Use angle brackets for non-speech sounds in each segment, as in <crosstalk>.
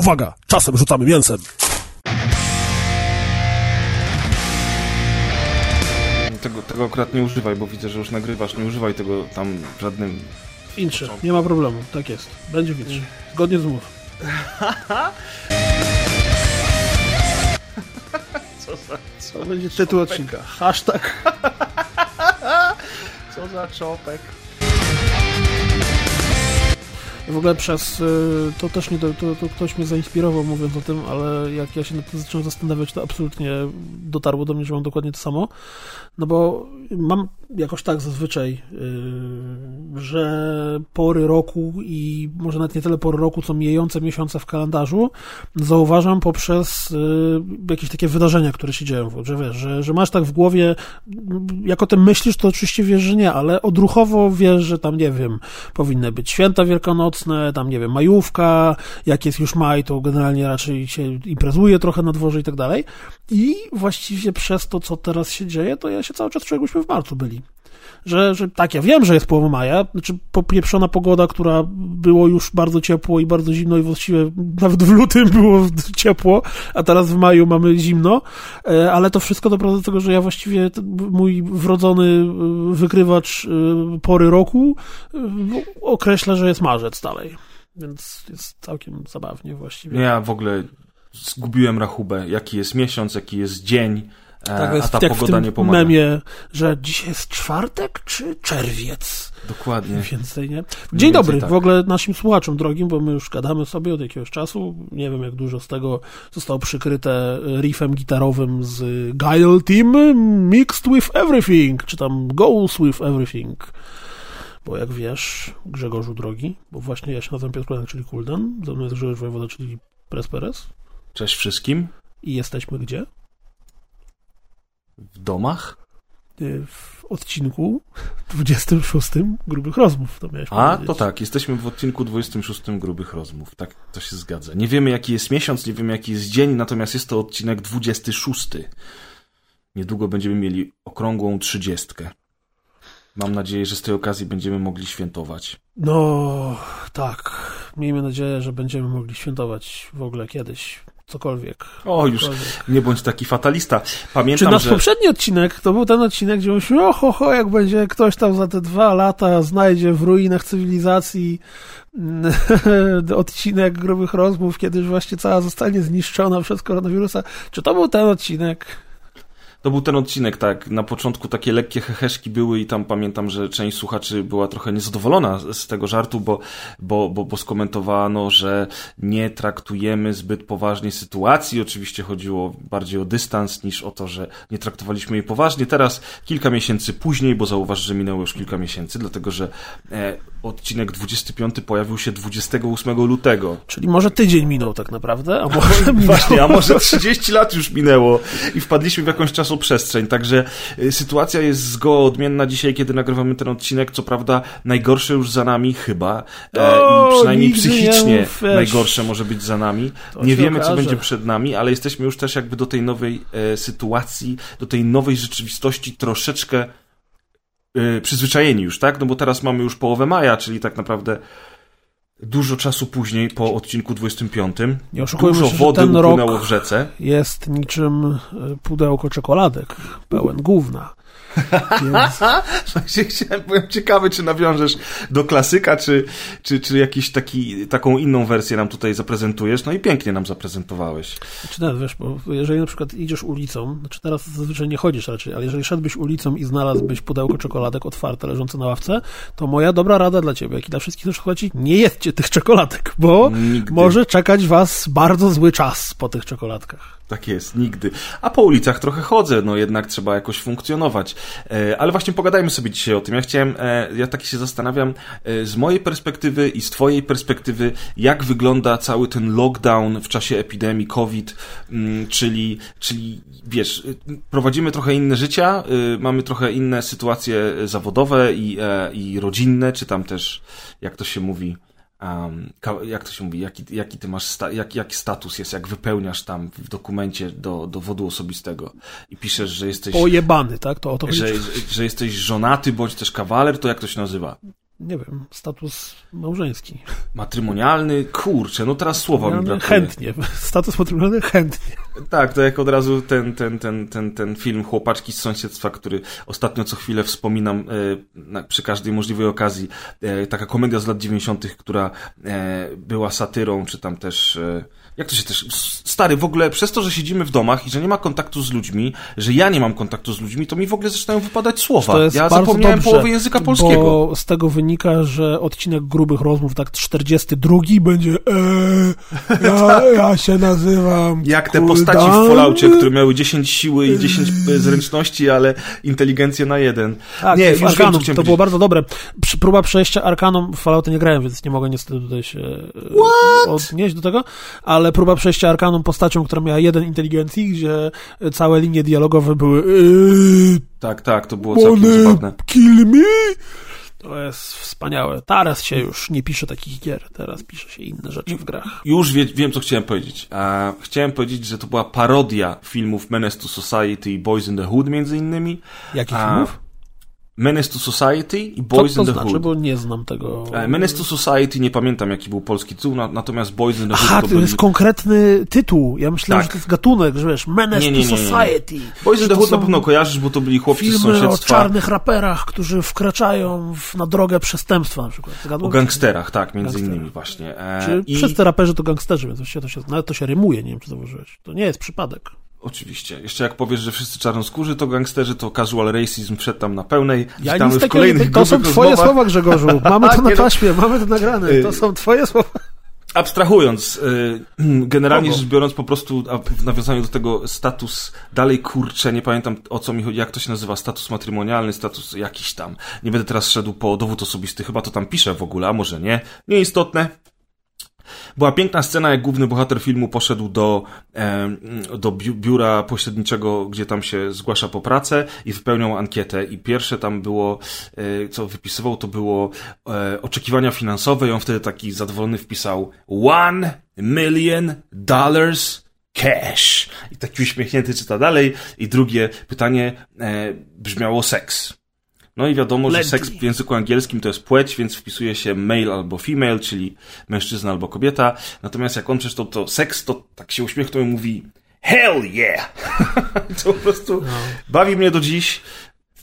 Uwaga, czasem rzucamy mięsem. Tego, tego akurat nie używaj, bo widzę, że już nagrywasz. Nie używaj tego tam w żadnym... Intrze, nie ma problemu, tak jest. Będzie w intrze. Zgodnie z umów. <laughs> Co za... Co? To będzie tytuł odcinka. Hashtag. <laughs> Co za czopek. W ogóle przez, y, to też nie, to, to ktoś mnie zainspirował mówiąc o tym, ale jak ja się nad tym zacząłem zastanawiać, to absolutnie dotarło do mnie, że mam dokładnie to samo. No bo mam jakoś tak zazwyczaj, y, że pory roku i może nawet nie tyle pory roku, co mijające miesiące w kalendarzu zauważam poprzez y, jakieś takie wydarzenia, które się dzieją, że wiesz, że, że masz tak w głowie, jak o tym myślisz, to oczywiście wiesz, że nie, ale odruchowo wiesz, że tam, nie wiem, powinny być święta wielkanocne, tam, nie wiem, majówka, jak jest już maj, to generalnie raczej się imprezuje trochę na dworze i tak dalej. I właściwie przez to, co teraz się dzieje, to ja się cały czas czuję, jakbyśmy w marcu byli. Że, że tak, ja wiem, że jest połowa maja, znaczy popieprzona pogoda, która było już bardzo ciepło i bardzo zimno i właściwie nawet w lutym było ciepło, a teraz w maju mamy zimno, e, ale to wszystko doprowadza do tego, że ja właściwie mój wrodzony e, wykrywacz e, pory roku określa, że jest marzec dalej. Więc jest całkiem zabawnie właściwie. Ja w ogóle zgubiłem rachubę, jaki jest miesiąc, jaki jest dzień, e, Tak a jest ta jak w pogoda tym nie pomaga. memie, że dzisiaj jest czwartek czy czerwiec? Dokładnie. Więcej, nie? Dzień dobry tak. w ogóle naszym słuchaczom drogim, bo my już gadamy sobie od jakiegoś czasu. Nie wiem, jak dużo z tego zostało przykryte riffem gitarowym z Guile Team Mixed with Everything, czy tam Goes with Everything. Bo jak wiesz, Grzegorzu drogi, bo właśnie ja się nazywam Piotr Klanek, czyli Kuldan, ze mną jest Grzegorz Wojewoda, czyli Presperes. Cześć wszystkim. I jesteśmy gdzie? W domach? Y, W odcinku 26 Grubych Rozmów, to miałeś A, powiedzieć. to tak, jesteśmy w odcinku 26 Grubych Rozmów. Tak, to się zgadza. Nie wiemy, jaki jest miesiąc, nie wiemy, jaki jest dzień, natomiast jest to odcinek 26. Niedługo będziemy mieli okrągłą trzydziestkę. Mam nadzieję, że z tej okazji będziemy mogli świętować. No, tak. Miejmy nadzieję, że będziemy mogli świętować w ogóle kiedyś. Cokolwiek. O, już Cokolwiek. nie bądź taki fatalista. Czy Pamiętam, nasz że... poprzedni odcinek to był ten odcinek, gdzie mówiliśmy, o ho, ho, jak będzie ktoś tam za te dwa lata znajdzie w ruinach cywilizacji mm, <laughs> odcinek grubych rozmów, kiedy już właśnie cała zostanie zniszczona przez koronawirusa. Czy to był ten odcinek? To był ten odcinek, tak. Na początku takie lekkie heheszki były i tam pamiętam, że część słuchaczy była trochę niezadowolona z tego żartu, bo, bo, bo, bo skomentowano, że nie traktujemy zbyt poważnie sytuacji. Oczywiście chodziło bardziej o dystans niż o to, że nie traktowaliśmy jej poważnie. Teraz, kilka miesięcy później, bo zauważ, że minęło już kilka miesięcy, dlatego że e, odcinek 25 pojawił się 28 lutego. Czyli może tydzień minął tak naprawdę, a może. <laughs> Właśnie, a może 30 lat już minęło i wpadliśmy w jakąś czasoprzestrzeń, także y, sytuacja jest zgoła odmienna dzisiaj, kiedy nagrywamy ten odcinek, co prawda najgorsze już za nami chyba e, O, i przynajmniej psychicznie najgorsze może być za nami. To Nie wiemy, co okaże. będzie przed nami, ale jesteśmy już też jakby do tej nowej e, sytuacji, do tej nowej rzeczywistości troszeczkę e, przyzwyczajeni już, tak? No bo teraz mamy już połowę maja, czyli tak naprawdę dużo czasu później po odcinku 25. Nie Dużo się, wody ten upłynęło w rzece. jest niczym y, pudełko czekoladek, pełen gówna. Więc <laughs> byłem ciekawy, czy nawiążesz do klasyka, czy, czy, czy jakiś taki, taką inną wersję nam tutaj zaprezentujesz. No i pięknie nam zaprezentowałeś. Czy nawet, wiesz, bo jeżeli na przykład idziesz ulicą, znaczy teraz zazwyczaj nie chodzisz raczej, ale jeżeli szedłbyś ulicą i znalazłbyś pudełko czekoladek otwarte, leżące na ławce, to moja dobra rada dla ciebie, jak i dla wszystkich naszych chodzi, nie jedzcie tych czekoladek, bo Nigdy. może czekać was bardzo zły czas po tych czekoladkach. Tak jest, nigdy. A po ulicach trochę chodzę, no jednak trzeba jakoś funkcjonować. E, ale właśnie pogadajmy sobie dzisiaj o tym. Ja chciałem, e, ja tak się zastanawiam, e, z mojej perspektywy i z twojej perspektywy, jak wygląda cały ten lockdown w czasie epidemii COVID, mm, czyli, czyli wiesz, prowadzimy trochę inne życia, mamy trochę inne sytuacje zawodowe i, i rodzinne, czy tam też, jak to się mówi, Um, jak to się mówi, jaki, jaki ty masz, sta- jak, jaki status jest, jak wypełniasz tam w dokumencie do dowodu osobistego i piszesz, że jesteś, Pojebany, tak? To o to że, że, że jesteś żonaty bądź też kawaler, to jak to się nazywa? Nie wiem, status małżeński. Matrymonialny? Kurczę, no teraz słowa mi brakuje. Chętnie. <laughs> Status matrymonialny? Chętnie. Tak, to jak od razu ten, ten, ten, ten, ten film Chłopaczki z sąsiedztwa, który ostatnio co chwilę wspominam e, przy każdej możliwej okazji. E, taka komedia z lat 90., która e, była satyrą, czy tam też e, jak to się też, stary, w ogóle przez to, że siedzimy w domach i że nie ma kontaktu z ludźmi, że ja nie mam kontaktu z ludźmi, to mi w ogóle zaczynają wypadać słowa. ja zapomniałem dobrze, połowy języka polskiego. Bo z tego wynika, że odcinek grubych rozmów, tak 42 będzie eee, ja, <laughs> ja się nazywam Jak te postaci w Falloutie, które miały 10 siły i 10 zręczności, ale inteligencję na jeden. Tak, nie, już Arkanum, to było bardzo dobre. Próba przejścia Arkanom, w Falloutie nie grałem, więc nie mogę niestety tutaj się What? odnieść do tego, ale próba przejścia Arkaną postacią, która miała jeden inteligencji, gdzie całe linie dialogowe były yy, Tak, tak, to było całkiem zabawne. Kill me? To jest wspaniałe. Teraz się już nie pisze takich gier, teraz pisze się inne rzeczy w grach. Już wie, wiem, co chciałem powiedzieć. Chciałem powiedzieć, że to była parodia filmów Menace to Society i Boys in the Hood między innymi. Jakich filmów? Menace to Society i Boys to in the znaczy, Hood. bo nie znam tego. E, Menace to Society, nie pamiętam jaki był polski tytuł, natomiast Boys in the Hood Aha, to, to byli... jest konkretny tytuł. Ja myślałem, Tak. że to jest gatunek, że wiesz, Menace Nie, nie, to nie, nie. Society. Boys in the to Hood na pewno kojarzysz, bo to byli chłopcy z Filmy o sąsiedztwa. czarnych raperach, którzy wkraczają w, na drogę przestępstwa na przykład. O Zgadłem? gangsterach, tak, między Gangsterach. innymi właśnie. E, Czy i... wszyscy raperzy to gangsterzy, więc właściwie to się, nawet to się rymuje, nie wiem, czy zauważyłeś. To nie jest przypadek. Oczywiście. Jeszcze jak powiesz, że wszyscy czarnoskórzy to gangsterzy, to casual racism przed tam na pełnej. Ja Witamy nic w kolejnych to są twoje rozmowach. słowa, Grzegorzu. <laughs> Mamy to na Nie no. taśmie, mamy to nagrane. To Y- są twoje słowa. Abstrahując, y, generalnie rzecz biorąc, po prostu w nawiązaniu do tego status, dalej kurczę, nie pamiętam o co mi chodzi, jak to się nazywa, status matrymonialny, status jakiś tam. Nie będę teraz szedł po dowód osobisty, chyba to tam piszę w ogóle, a może nie. Nieistotne. Była piękna scena, jak główny bohater filmu poszedł do, e, do biu- biura pośredniczego, gdzie tam się zgłasza po pracę i wypełniał ankietę. I pierwsze tam było, e, co wypisywał, to było e, oczekiwania finansowe i on wtedy taki zadowolony wpisał one million dollars cash. I taki uśmiechnięty czyta dalej. I drugie pytanie brzmiało seks. No i wiadomo, że seks w języku angielskim to jest płeć, więc wpisuje się male albo female, czyli mężczyzna albo kobieta. Natomiast jak on przeczytał to seks, to tak się uśmiechnął i mówi hell yeah! <laughs> to po prostu bawi mnie do dziś.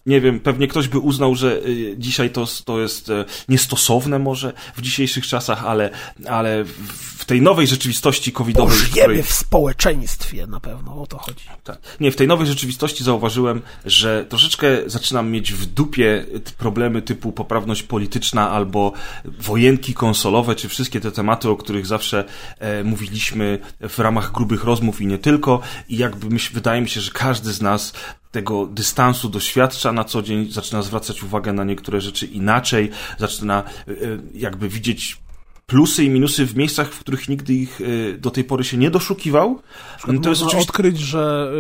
Nie wiem, pewnie ktoś by uznał, że y, dzisiaj to, to jest y, niestosowne może w dzisiejszych czasach, ale, ale w, tej nowej rzeczywistości covidowej, w Żyjemy której w społeczeństwie na pewno, o to chodzi. tak. Nie, w tej nowej rzeczywistości zauważyłem, że troszeczkę zaczynam mieć w dupie problemy typu poprawność polityczna albo wojenki konsolowe, czy wszystkie te tematy, o których zawsze e, mówiliśmy w ramach grubych rozmów i nie tylko. I jakby myśl, wydaje mi się, że każdy z nas tego dystansu doświadcza na co dzień, zaczyna zwracać uwagę na niektóre rzeczy inaczej, zaczyna e, e, jakby widzieć plusy i minusy w miejscach, w których nigdy ich e, do tej pory się nie doszukiwał. No To jest odkryć, że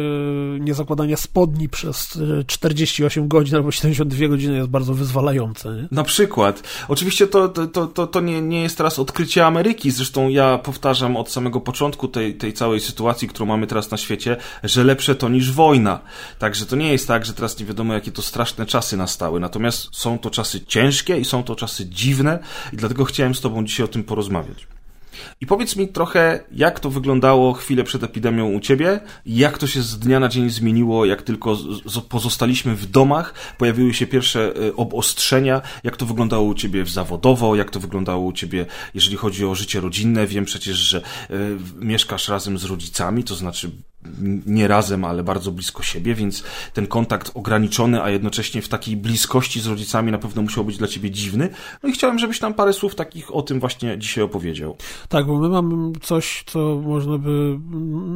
y, niezakładanie spodni przez y, 48 godzin albo 72 godziny jest bardzo wyzwalające. Nie? Na przykład. Oczywiście to, to, to, to, to nie, nie jest teraz odkrycie Ameryki. Zresztą ja powtarzam od samego początku tej, tej całej sytuacji, którą mamy teraz na świecie, że lepsze to niż wojna. Także to nie jest tak, że teraz nie wiadomo, jakie to straszne czasy nastały. Natomiast są to czasy ciężkie i są to czasy dziwne i dlatego chciałem z Tobą dzisiaj o tym porozmawiać. I powiedz mi trochę, jak to wyglądało chwilę przed epidemią u ciebie, jak to się z dnia na dzień zmieniło, jak tylko pozostaliśmy w domach, pojawiły się pierwsze e, obostrzenia, jak to wyglądało u ciebie zawodowo, jak to wyglądało u ciebie, jeżeli chodzi o życie rodzinne. Wiem przecież, że e, mieszkasz razem z rodzicami, to znaczy nie razem, ale bardzo blisko siebie, więc ten kontakt ograniczony, a jednocześnie w takiej bliskości z rodzicami na pewno musiał być dla ciebie dziwny. No i chciałem, żebyś nam parę słów takich o tym właśnie dzisiaj opowiedział. Tak, bo my mamy coś, co można by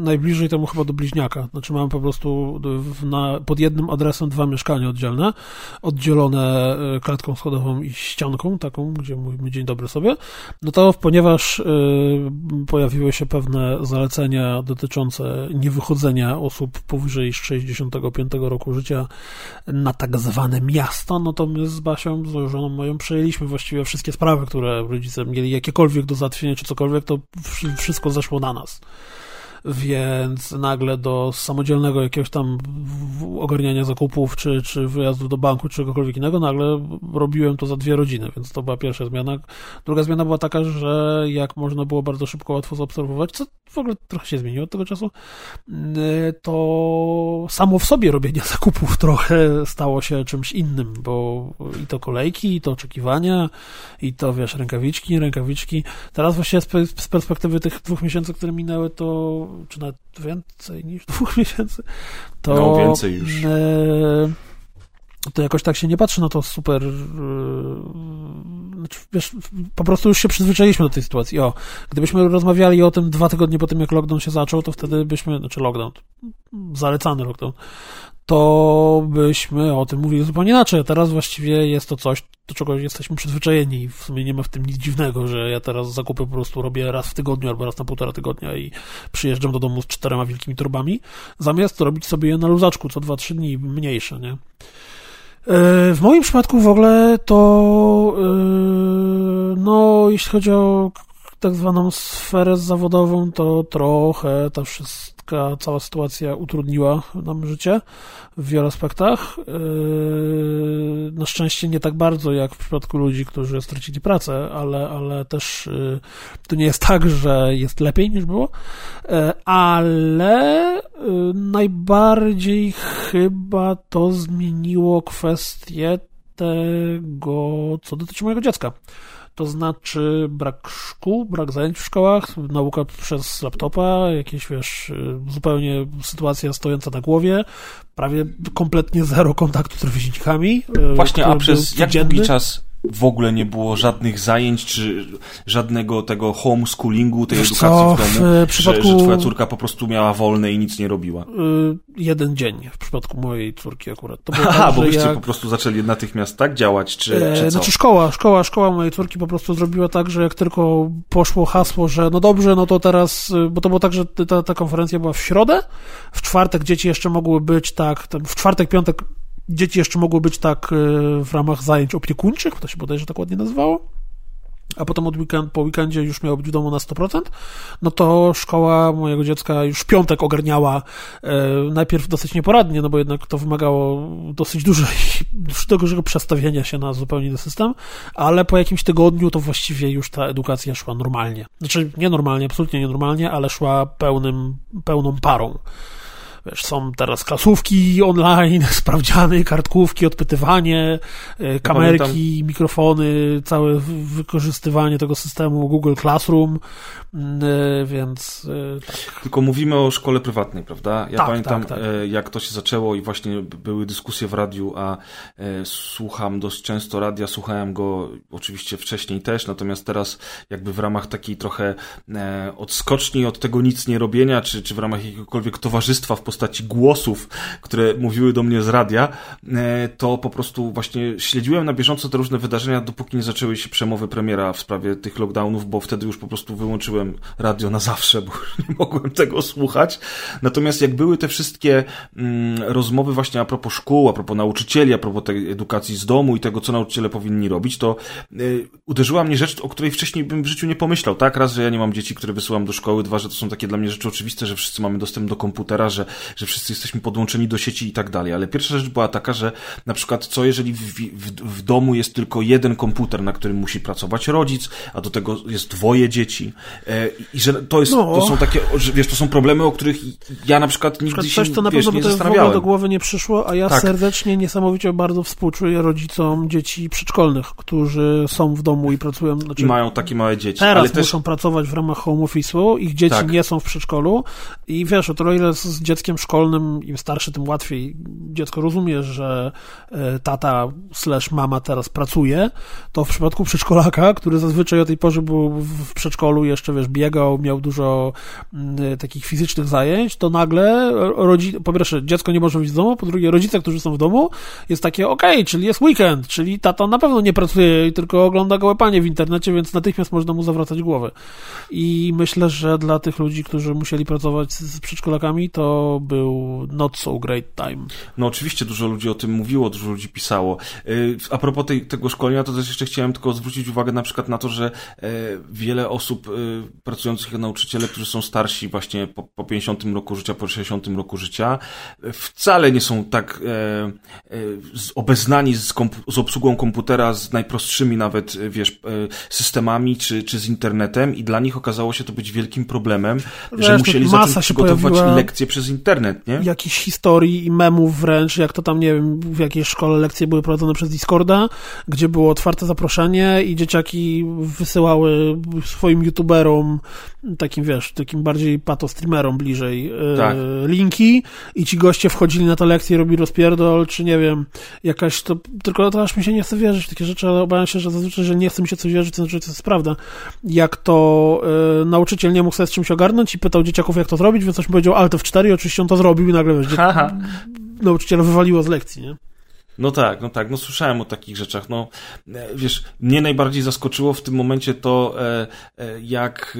najbliżej temu chyba do bliźniaka. Znaczy mamy po prostu na, pod jednym adresem dwa mieszkania oddzielne, oddzielone e, klatką schodową i ścianką taką, gdzie mówimy dzień dobry sobie. No to ponieważ e, pojawiły się pewne zalecenia dotyczące niewychodzenia osób powyżej 65 roku życia na tak zwane miasto, no to my z Basią, z żoną moją przejęliśmy właściwie wszystkie sprawy, które rodzice mieli jakiekolwiek do załatwienia czy cokolwiek, to wsz- wszystko zeszło na nas. Więc nagle do samodzielnego jakiegoś tam ogarniania zakupów, czy, czy wyjazdu do banku, czy czegokolwiek innego, nagle robiłem to za dwie rodziny, więc to była pierwsza zmiana. Druga zmiana była taka, że jak można było bardzo szybko, łatwo zaobserwować, co w ogóle trochę się zmieniło od tego czasu, to samo w sobie robienie <laughs> zakupów trochę stało się czymś innym, bo i to kolejki, i to oczekiwania, i to, wiesz, rękawiczki, rękawiczki. Teraz właściwie z perspektywy tych dwóch miesięcy, które minęły, to, czy nawet więcej niż <laughs> dwóch miesięcy, to... No, więcej już. E, to jakoś tak się nie patrzy na to super. E, znaczy, wiesz, po prostu już się przyzwyczailiśmy do tej sytuacji. O, gdybyśmy rozmawiali o tym dwa tygodnie po tym, jak lockdown się zaczął, to wtedy byśmy, znaczy lockdown, zalecany lockdown, to byśmy o tym mówili zupełnie inaczej. Teraz właściwie jest to coś, do czego jesteśmy przyzwyczajeni i w sumie nie ma w tym nic dziwnego, że ja teraz zakupy po prostu robię raz w tygodniu albo raz na półtora tygodnia i przyjeżdżam do domu z czterema wielkimi torbami, zamiast robić sobie je na luzaczku co dwa, trzy dni mniejsze, nie? E, w moim przypadku w ogóle to, e, no, jeśli chodzi o tak zwaną sferę zawodową, to trochę ta cała sytuacja utrudniła nam życie w wielu aspektach. Yy, na szczęście nie tak bardzo jak w przypadku ludzi, którzy stracili pracę, ale, ale też yy, to nie jest tak, że jest lepiej niż było, yy, ale najbardziej chyba to zmieniło kwestię tego, co dotyczy mojego dziecka to znaczy brak szkół, brak zajęć w szkołach, nauka przez laptopa, jakieś, wiesz, zupełnie sytuacja stojąca na głowie, prawie kompletnie zero kontaktu z rówieśnikami. Właśnie, a przez jak długi czas w ogóle nie było żadnych zajęć, czy żadnego tego homeschoolingu, tej Wiesz edukacji co, w domu, w przypadku... że, że twoja córka po prostu miała wolne i nic nie robiła? Yy, jeden dzień w przypadku mojej córki akurat. To było Aha, tak, bo byście jak... po prostu zaczęli natychmiast tak działać, czy, e, czy co? Znaczy szkoła, szkoła, szkoła mojej córki po prostu zrobiła tak, że jak tylko poszło hasło, że no dobrze, no to teraz, y, bo to było tak, że ta, ta konferencja była w środę, w czwartek dzieci jeszcze mogły być tak, w czwartek, piątek Dzieci jeszcze mogły być tak e, w ramach zajęć opiekuńczych, to się bodajże tak ładnie nazywało, a potem od weekend, po weekendzie już miało być w domu na 100%, no to szkoła mojego dziecka już piątek ogarniała e, najpierw dosyć nieporadnie, no bo jednak to wymagało dosyć dużej, <laughs> dużego przestawienia się na zupełnie inny system, ale po jakimś tygodniu to właściwie już ta edukacja szła normalnie. Znaczy nie normalnie, absolutnie nienormalnie, ale szła pełnym, pełną parą. Wiesz, są teraz klasówki online, <laughs> sprawdziany, kartkówki, odpytywanie, e, kamerki, Pamiętam. mikrofony, całe wykorzystywanie tego systemu Google Classroom, mm, e, więc e, tak. Tylko mówimy o szkole prywatnej, prawda? Ja tak, pamiętam, tak, tak. jak to się zaczęło i właśnie były dyskusje w radiu, a słucham dość często radia, słuchałem go oczywiście wcześniej też, natomiast teraz jakby w ramach takiej trochę odskoczni od tego nic nie robienia, czy, czy w ramach jakiegokolwiek towarzystwa w postaci głosów, które mówiły do mnie z radia, e, to po prostu właśnie śledziłem na bieżąco te różne wydarzenia, dopóki nie zaczęły się przemowy premiera w sprawie tych lockdownów, bo wtedy już po prostu wyłączyłem radio na zawsze, bo nie mogłem tego słuchać. Natomiast jak były te wszystkie mm, rozmowy właśnie a propos szkół, a propos nauczycieli, a propos tej edukacji z domu i tego, co nauczyciele powinni robić, to y, uderzyła mnie rzecz, o której wcześniej bym w życiu nie pomyślał, tak? Raz, że ja nie mam dzieci, które wysyłam do szkoły, dwa, że to są takie dla mnie rzeczy oczywiste, że wszyscy mamy dostęp do komputera, że że wszyscy jesteśmy podłączeni do sieci i tak dalej. Ale pierwsza rzecz była taka, że na przykład co jeżeli w, w, w domu jest tylko jeden komputer, na którym musi pracować rodzic, a do tego jest dwoje dzieci e, i że to, jest, no. to są takie, że, wiesz, to są problemy, o których ja na przykład nigdy coś, się to na pewno nie zastanawiałem. do głowy nie przyszło, a ja tak. serdecznie, niesamowicie bardzo współczuję rodzicom dzieci przedszkolnych, którzy są w domu i pracują. Znaczy, I mają takie małe dzieci. Teraz ale muszą też... pracować w ramach home office'u, ich dzieci tak. nie są w przedszkolu i wiesz, o tyle ile z dzieckiem szkolnym, im starszy, tym łatwiej dziecko rozumie, że e, tata slash mama teraz pracuje, to w przypadku przedszkolaka, który zazwyczaj o tej porze był w przedszkolu, jeszcze wiesz, biegał, miał dużo mm, takich fizycznych zajęć, to nagle rodzi, po pierwsze dziecko nie może wyjść z domu, po drugie rodzice, którzy są w domu, jest takie ok, czyli jest weekend, czyli tata na pewno nie pracuje i tylko ogląda gołe panie w internecie, więc natychmiast można mu zawracać głowę. I myślę, że dla tych ludzi, którzy musieli pracować z przedszkolakami, to był not so great time. No oczywiście dużo ludzi o tym mówiło, dużo ludzi pisało. Y, a propos tej, tego szkolenia, to też jeszcze chciałem tylko zwrócić uwagę na przykład na to, że e, wiele osób y, pracujących jako nauczyciele, którzy są starsi właśnie po, po 50 roku życia, po 60 roku życia, wcale nie są tak e, e, obeznani z, z obsługą komputera, z najprostszymi nawet, wiesz, systemami czy, czy z internetem i dla nich okazało się to być wielkim problemem, Wiesz, że musieli zacząć przygotowywać lekcje przez internet, nie? Jakichś historii i memów wręcz, jak to tam, nie wiem, w jakiej szkole lekcje były prowadzone przez Discorda, gdzie było otwarte zaproszenie i dzieciaki wysyłały swoim youtuberom, takim, wiesz, takim bardziej pato streamerom bliżej e, tak. linki i ci goście wchodzili na te lekcje, robili rozpierdol, czy nie wiem, jakaś to, tylko to aż mi się nie chce wierzyć w takie rzeczy, ale obawiam się, że zazwyczaj, że nie chce mi się coś wierzyć, to znaczy, to jest prawda. Jak to y, nauczyciel nie mógł sobie z czymś ogarnąć i pytał dzieciaków, jak to zrobić, więc coś mi powiedział Alt F4 i oczywiście on to zrobił i nagle, wiesz, nauczyciela wywaliło z lekcji, nie? No tak, no tak, no słyszałem o takich rzeczach. No, e, wiesz, mnie najbardziej zaskoczyło w tym momencie to, e, e, jak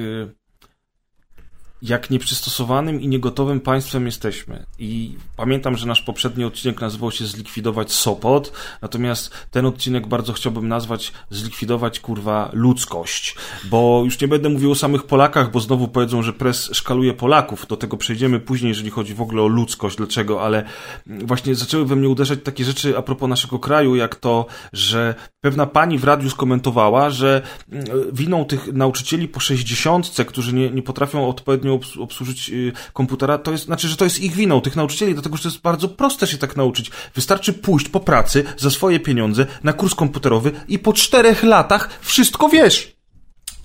jak nieprzystosowanym i niegotowym państwem jesteśmy. I pamiętam, że nasz poprzedni odcinek nazywał się Zlikwidować Sopot, natomiast ten odcinek bardzo chciałbym nazwać Zlikwidować kurwa ludzkość. Bo już nie będę mówił o samych Polakach, bo znowu powiedzą, że pres szkaluje Polaków. Do tego przejdziemy później, jeżeli chodzi w ogóle o ludzkość, dlaczego, ale właśnie zaczęły we mnie uderzać takie rzeczy a propos naszego kraju, jak to, że pewna pani w radiu skomentowała, że mm, winą tych nauczycieli po sześćdziesiątce, którzy nie, nie potrafią odpowiednio obsłużyć y, komputera, to jest, znaczy, że to jest ich winą, tych nauczycieli, dlatego, że to jest bardzo proste się tak nauczyć. Wystarczy pójść po pracy za swoje pieniądze na kurs komputerowy i po czterech latach wszystko wiesz.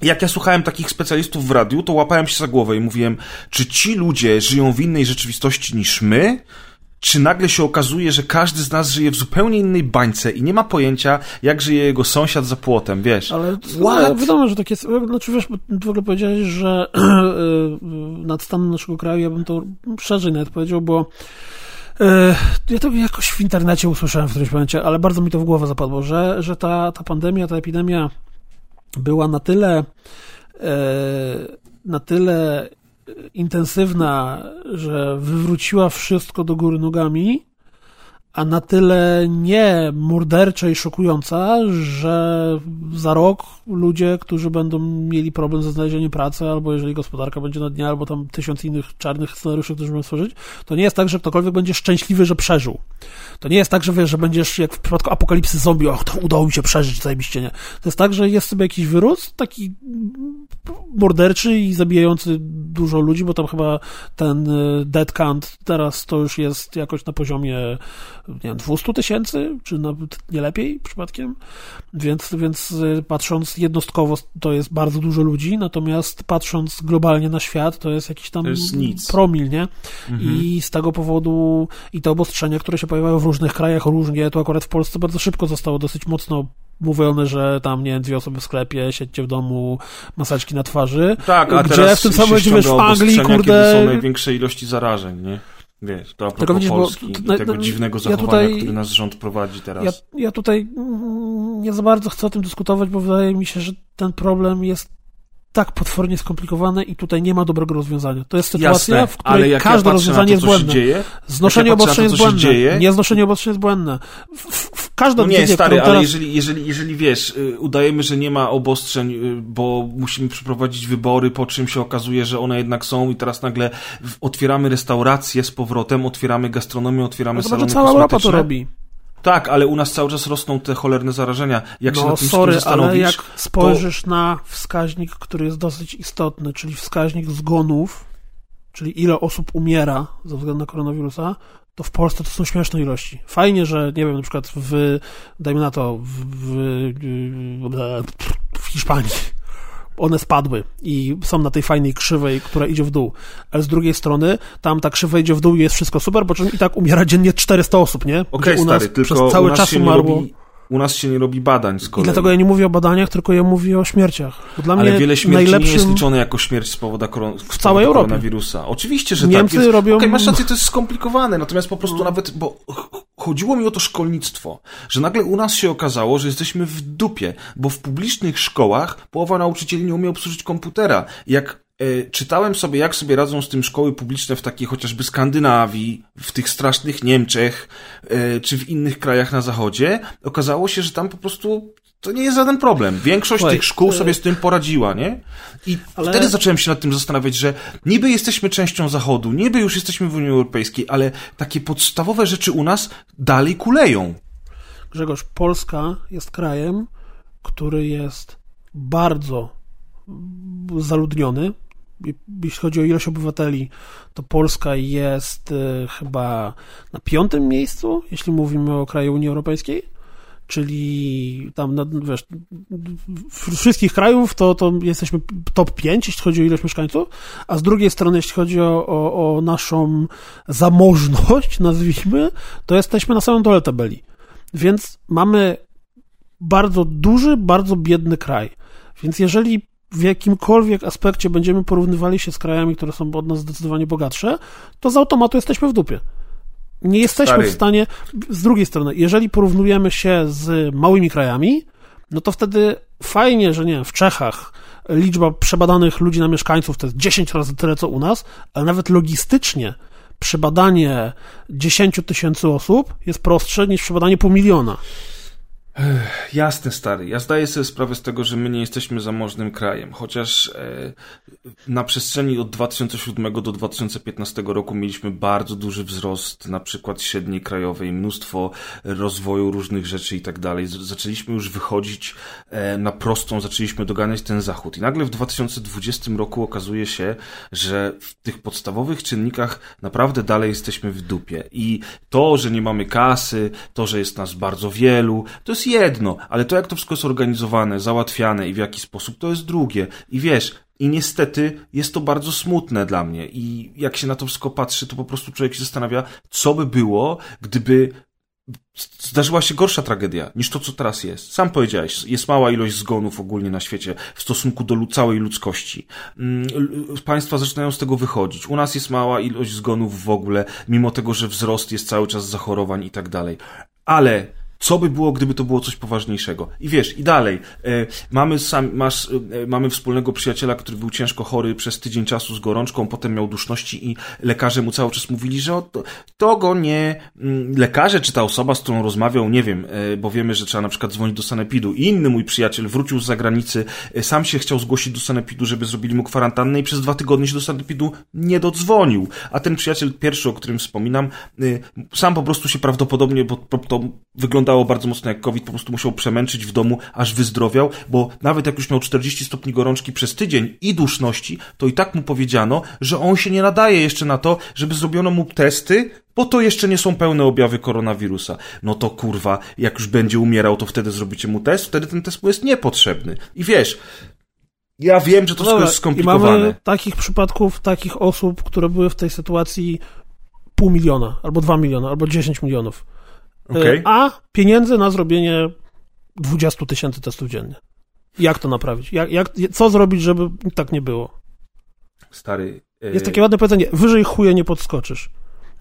Jak ja słuchałem takich specjalistów w radiu, to łapałem się za głowę i mówiłem, czy ci ludzie żyją w innej rzeczywistości niż my? Czy nagle się okazuje, że każdy z nas żyje w zupełnie innej bańce i nie ma pojęcia, jak żyje jego sąsiad za płotem, wiesz? Ale What? wiadomo, że tak jest. Znaczy, wiesz, w ogóle powiedziałeś, że <clears throat> nad stanem naszego kraju, ja bym to szerzej nawet powiedział, bo e, ja to jakoś w internecie usłyszałem w którymś momencie, ale bardzo mi to w głowę zapadło, że, że ta, ta pandemia, ta epidemia była na tyle e, na tyle intensywna, że wywróciła wszystko do góry nogami, a na tyle nie mordercza i szokująca, że za rok ludzie, którzy będą mieli problem ze znalezieniem pracy, albo jeżeli gospodarka będzie na dnie, albo tam tysiąc innych czarnych scenariuszy, które możemy stworzyć, to nie jest tak, że ktokolwiek będzie szczęśliwy, że przeżył. To nie jest tak, że wiesz, że będziesz jak w przypadku apokalipsy zombie, och, to udało mi się przeżyć, zajebiście nie. To jest tak, że jest sobie jakiś wirus, taki morderczy i zabijający dużo ludzi, bo tam chyba ten y, dead count teraz to już jest jakoś na poziomie nie wiem, 200 tysięcy, czy nawet nie lepiej przypadkiem, więc, więc y, patrząc jednostkowo to jest bardzo dużo ludzi, natomiast patrząc globalnie na świat to jest jakiś tam jest promil, nie? Mhm. I z tego powodu i te obostrzenia, które się pojawiają w różnych krajach różnie, to akurat w Polsce bardzo szybko zostało dosyć mocno mówione, że tam, nie wiem, dwie osoby w sklepie, siedźcie w domu, maseczki na twarzy. Tak, a gdzie teraz w tym samym momencie, wiesz, w Anglii, kurde... Kiedy są największe ilości zarażeń, nie? Wiesz, to a propos widzisz, Polski to, i tego dziwnego zachowania, ja tutaj, który nasz rząd prowadzi teraz. Ja, ja tutaj nie za bardzo chcę o tym dyskutować, bo wydaje mi się, że ten problem jest tak potwornie skomplikowane i tutaj nie ma dobrego rozwiązania. To jest sytuacja, Jasne, w której ale każde ja rozwiązanie to, jest błędne. Dzieje, znoszenie obostrzeń jest błędne. Dzieje, nieznoszenie obostrzeń jest błędne. W, w, każdą no nie, stary, ale teraz... jeżeli, jeżeli, jeżeli wiesz, y, udajemy, że nie ma obostrzeń, y, bo musimy przeprowadzić wybory, po czym się okazuje, że one jednak są i teraz nagle otwieramy restaurację z powrotem, otwieramy gastronomię, otwieramy no, salony cała Europa to robi. Tak, ale u nas cały czas rosną te cholerne zarażenia. Jak no, się na tym sorry, ale jak spojrzysz to... na wskaźnik, który jest dosyć istotny, czyli wskaźnik zgonów, czyli ile osób umiera ze względu na koronawirusa, to w Polsce to są śmieszne ilości. Fajnie, że nie wiem, na przykład w, dajmy na to, w, w, w Hiszpanii one spadły i są na tej fajnej krzywej, która idzie w dół. Ale z drugiej strony, tam ta krzywa idzie w dół i jest wszystko super, bo czym i tak umiera dziennie 400 osób, nie? Okej, okay, stary, tylko przez cały czas umarło... Robi u nas się nie robi badań z kolei. I dlatego ja nie mówię o badaniach, tylko ja mówię o śmierciach. Bo dla Ale mnie wiele śmierci najlepszym... nie jest liczone jako śmierć z powodu, koron... w całej Europie. koronawirusa. Oczywiście, że Niemcy tak. Jest... robią... Okay, masz rację, to jest skomplikowane, natomiast po prostu no. nawet, bo chodziło mi o to szkolnictwo, że nagle u nas się okazało, że jesteśmy w dupie, bo w publicznych szkołach połowa nauczycieli nie umie obsłużyć komputera. Jak czytałem sobie, jak sobie radzą z tym szkoły publiczne w takiej chociażby Skandynawii, w tych strasznych Niemczech, e, czy w innych krajach na zachodzie, okazało się, że tam po prostu to nie jest żaden problem. Większość Słuchaj, tych szkół sobie z tym poradziła, nie? I ale... wtedy zacząłem się nad tym zastanawiać, że niby jesteśmy częścią Zachodu, niby już jesteśmy w Unii Europejskiej, ale takie podstawowe rzeczy u nas dalej kuleją. Grzegorz, Polska jest krajem, który jest bardzo zaludniony. Jeśli chodzi o ilość obywateli, to Polska jest e, chyba na piątym miejscu, jeśli mówimy o kraju Unii Europejskiej czyli tam, no, wiesz, wszystkich krajów to, to jesteśmy top 5, jeśli chodzi o ilość mieszkańców, a z drugiej strony, jeśli chodzi o, o, o naszą zamożność, <laughs> nazwijmy, to jesteśmy na samym dole tabeli. Więc mamy bardzo duży, bardzo biedny kraj. Więc jeżeli w jakimkolwiek aspekcie będziemy porównywali się z krajami, które są od nas zdecydowanie bogatsze, to z automatu jesteśmy w dupie. Nie jesteśmy Stary. w stanie. Z drugiej strony, jeżeli porównujemy się z małymi krajami, no to wtedy fajnie, że nie wiem, w Czechach liczba przebadanych ludzi na mieszkańców to jest 10 razy tyle co u nas, ale nawet logistycznie przebadanie 10 tysięcy osób jest prostsze niż przebadanie pół miliona. Jasne, stary. Ja zdaję sobie sprawę z tego, że my nie jesteśmy zamożnym krajem, chociaż e, na przestrzeni od 2007 do 2015 roku mieliśmy bardzo duży wzrost, na przykład średniej krajowej, mnóstwo rozwoju różnych rzeczy i tak dalej. Zaczęliśmy już wychodzić e, na prostą, zaczęliśmy doganiać ten zachód. I nagle w 2020 roku okazuje się, że w tych podstawowych czynnikach naprawdę dalej jesteśmy w dupie. I to, że nie mamy kasy, to, że jest nas bardzo wielu, to jest jedno, ale to jak to wszystko jest organizowane, załatwiane i w jaki sposób, to jest drugie. I wiesz, i niestety jest to bardzo smutne dla mnie. I jak się na to wszystko patrzy, to po prostu człowiek się zastanawia, co by było, gdyby zdarzyła się gorsza tragedia niż to, co teraz jest. Sam powiedziałeś, jest mała ilość zgonów ogólnie na świecie w stosunku do całej ludzkości. Mm, państwa zaczynają z tego wychodzić. U nas jest mała ilość zgonów w ogóle, mimo tego, że wzrost jest cały czas zachorowań i tak dalej. Ale co by było, gdyby to było coś poważniejszego? I wiesz, i dalej. E, mamy, sam, masz, e, mamy wspólnego przyjaciela, który był ciężko chory przez tydzień czasu z gorączką, potem miał duszności i lekarze mu cały czas mówili, że to, to go nie... Mm, lekarze czy ta osoba, z którą rozmawiał, nie wiem, e, bo wiemy, że trzeba na przykład dzwonić do sanepidu. I inny mój przyjaciel wrócił z zagranicy, sam się chciał zgłosić do sanepidu, żeby zrobili mu kwarantannę i przez dwa tygodnie się do sanepidu nie dodzwonił. A ten przyjaciel pierwszy, o którym wspominam, sam po prostu się prawdopodobnie, bo to wygląda wyglądało bardzo mocno jak COVID, po prostu musiał przemęczyć w domu, aż wyzdrowiał, bo nawet jak już miał 40 stopni gorączki przez tydzień i duszności, to i tak mu powiedziano, że on się nie nadaje jeszcze na to, żeby zrobiono mu testy, bo to jeszcze nie są pełne objawy koronawirusa. No to kurwa, jak już będzie umierał, to wtedy zrobicie mu test, wtedy ten test mu jest niepotrzebny. I wiesz, ja wiem, że to Dobra, jest skomplikowane. I mamy takich przypadków, takich osób, które były w tej sytuacji pół miliona, albo dwa miliona, albo dziesięć milionów. Okay. A pieniędzy na zrobienie 20 tysięcy testów dziennie. Jak to naprawić? Jak, jak, co zrobić, żeby tak nie było? Stary. Yy... Jest takie ładne powiedzenie: wyżej chuje nie podskoczysz.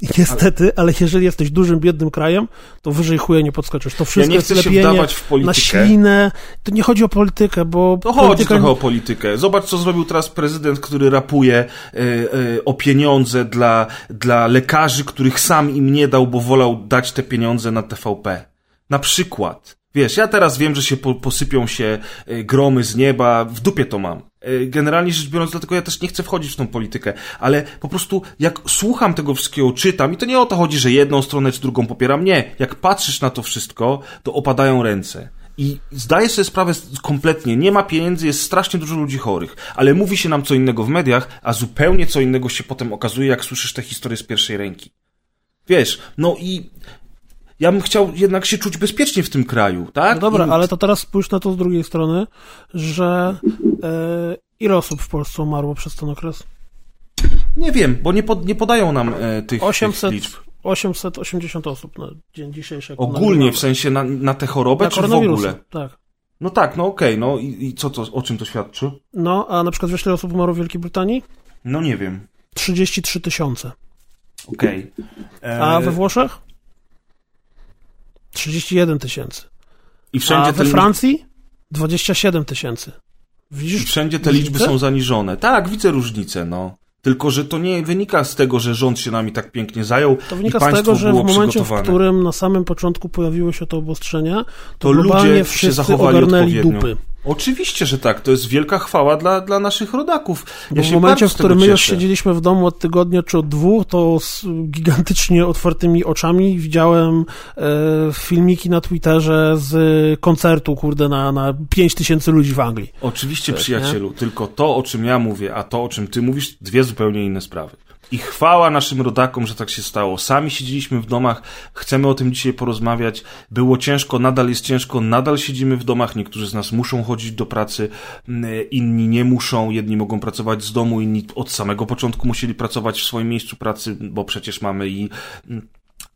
I niestety, ale... ale jeżeli jesteś dużym, biednym krajem, to wyżej chuja nie podskoczysz. To wszystko ja nie chcę jest się wdawać w politykę. na ślinę. To nie chodzi o politykę, bo... Chodzi polityka... trochę o politykę. Zobacz, co zrobił teraz prezydent, który rapuje e, e, o pieniądze dla, dla lekarzy, których sam im nie dał, bo wolał dać te pieniądze na TVP. Na przykład. Wiesz, ja teraz wiem, że się po, posypią się e, gromy z nieba, w dupie to mam. E, generalnie rzecz biorąc, dlatego ja też nie chcę wchodzić w tą politykę, ale po prostu jak słucham tego wszystkiego, czytam i to nie o to chodzi, że jedną stronę czy drugą popieram, nie. Jak patrzysz na to wszystko, to opadają ręce. I zdaję sobie sprawę kompletnie, nie ma pieniędzy, jest strasznie dużo ludzi chorych, ale mówi się nam co innego w mediach, a zupełnie co innego się potem okazuje, jak słyszysz te historie z pierwszej ręki. Wiesz, no i ja bym chciał jednak się czuć bezpiecznie w tym kraju, tak? No dobra, I... ale to teraz spójrz na to z drugiej strony, że e, ile osób w Polsce umarło przez ten okres? Nie wiem, bo nie, pod, nie podają nam e, tych, 800, tych liczb. 880 osób na dzień dzisiejszy. Ogólnie, w sensie na, na tę chorobę, na czy w ogóle? Tak. No tak, no okej, okay, no i, i co to, o czym to świadczy? No, a na przykład wiesz, ile osób umarło w Wielkiej Brytanii? No nie wiem. 33 tysiące. Okej. Okay. A we Włoszech? 31 tysięcy. I wszędzie A we ten... Francji 27 tysięcy. Widzisz, I wszędzie te liczby są zaniżone. Tak, widzę różnicę, no. Tylko, że to nie wynika z tego, że rząd się nami tak pięknie zajął. To wynika z tego, że w momencie, w którym na samym początku pojawiły się te obostrzenia, to, to ludzie się zachowali ogarnęli dupy. Oczywiście, że tak. To jest wielka chwała dla, dla naszych rodaków. Ja w momencie, w którym my już siedzieliśmy w domu od tygodnia czy od dwóch, to z gigantycznie otwartymi oczami widziałem e, filmiki na Twitterze z koncertu, kurde, na, na 5 tysięcy ludzi w Anglii. Oczywiście, przyjacielu. Nie? Tylko to, o czym ja mówię, a to, o czym ty mówisz, dwie zupełnie inne sprawy. I chwała naszym rodakom, że tak się stało. Sami siedzieliśmy w domach, chcemy o tym dzisiaj porozmawiać. Było ciężko, nadal jest ciężko, nadal siedzimy w domach. Niektórzy z nas muszą chodzić do pracy, inni nie muszą. Jedni mogą pracować z domu, inni od samego początku musieli pracować w swoim miejscu pracy, bo przecież mamy i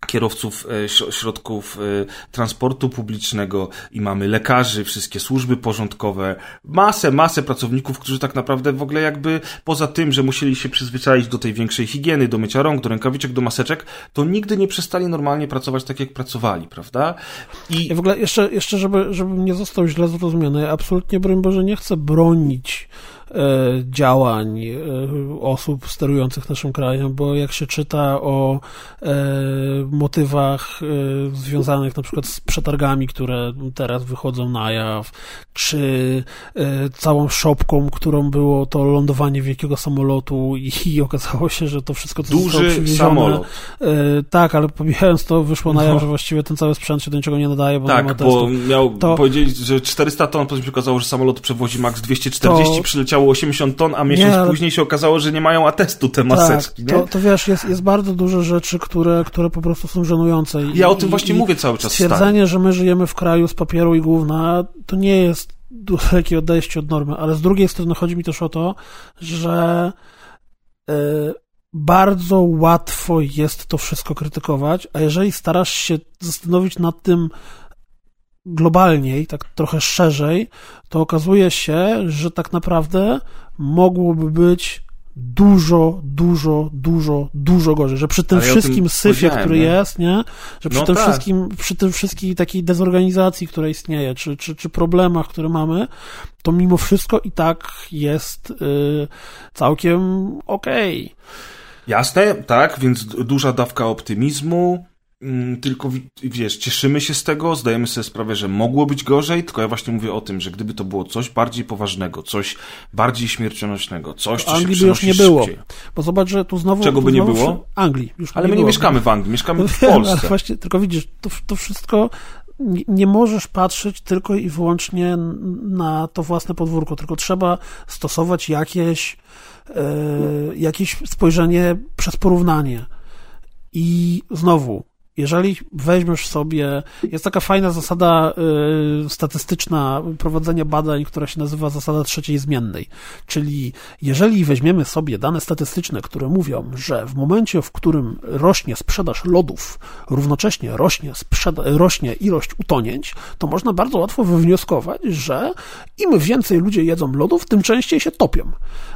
kierowców e, środków e, transportu publicznego i mamy lekarzy, wszystkie służby porządkowe, masę, masę pracowników, którzy tak naprawdę w ogóle jakby poza tym, że musieli się przyzwyczaić do tej większej higieny, do mycia rąk, do rękawiczek, do maseczek, to nigdy nie przestali normalnie pracować tak, jak pracowali, prawda? I ja w ogóle jeszcze, jeszcze żeby, żeby nie został źle zrozumiany, ja absolutnie, broń Boże, nie chcę bronić działań e, osób sterujących naszym krajem, bo jak się czyta o e, motywach związanych na przykład z przetargami, które teraz wychodzą na jaw, czy całą szopką, którą było to lądowanie wielkiego samolotu i, i okazało się, że to wszystko, co Duży zostało samolot. Tak, ale pomijając to, wyszło na jaw, no. że właściwie ten cały sprzęt się do niczego nie nadaje, bo tak, nie ma testu. bo miał to... powiedzieć, że 400 ton, potem się okazało, że samolot przewozi max 240, to... przyleciało leciało 80 ton, a miesiąc nie, później się okazało, że nie mają atestu te maseczki. Tak, to, to, wiesz, jest, jest bardzo dużo rzeczy, które, które po prostu są żenujące. I, ja o tym właśnie i, mówię cały czas. Stwierdzenie, że my żyjemy w kraju z papieru i gówna, to nie jest dalekie <laughs> odejście od normy, ale z drugiej strony chodzi mi też o to, że yy, bardzo łatwo jest to wszystko krytykować, a jeżeli starasz się zastanowić nad tym, globalniej, tak trochę szerzej, to okazuje się, że tak naprawdę mogłoby być dużo, dużo, dużo, dużo gorzej, że przy tym wszystkim syfie, który nie? jest, nie, że przy no tym tak. wszystkim, przy tym wszystkiej takiej dezorganizacji, która istnieje, czy, czy, czy problemach, które mamy, to mimo wszystko i tak jest yy, całkiem okej. Okay. Jasne, tak, więc duża dawka optymizmu, tylko wiesz, cieszymy się z tego, zdajemy sobie sprawę, że mogło być gorzej, tylko ja właśnie mówię o tym, że gdyby to było coś bardziej poważnego, coś bardziej śmiercionośnego, coś, co Anglii się by już nie było. Szybciej. Bo zobacz, że tu znowu... Czego tu by nie było? Anglii. Już ale my nie mieszkamy w Anglii, mieszkamy <laughs> w Polsce. Ale właśnie, tylko widzisz, to, to wszystko nie, nie możesz patrzeć tylko i wyłącznie na to własne podwórko, tylko trzeba stosować jakieś, e, jakieś spojrzenie przez porównanie. I znowu, jeżeli weźmiesz sobie, jest taka fajna zasada y, statystyczna prowadzenia badań, która się nazywa zasada trzeciej zmiennej. Czyli jeżeli weźmiemy sobie dane statystyczne, które mówią, że w momencie, w którym rośnie sprzedaż lodów, równocześnie rośnie, rośnie ilość utonięć, to można bardzo łatwo wywnioskować, że im więcej ludzie jedzą lodów, tym częściej się topią.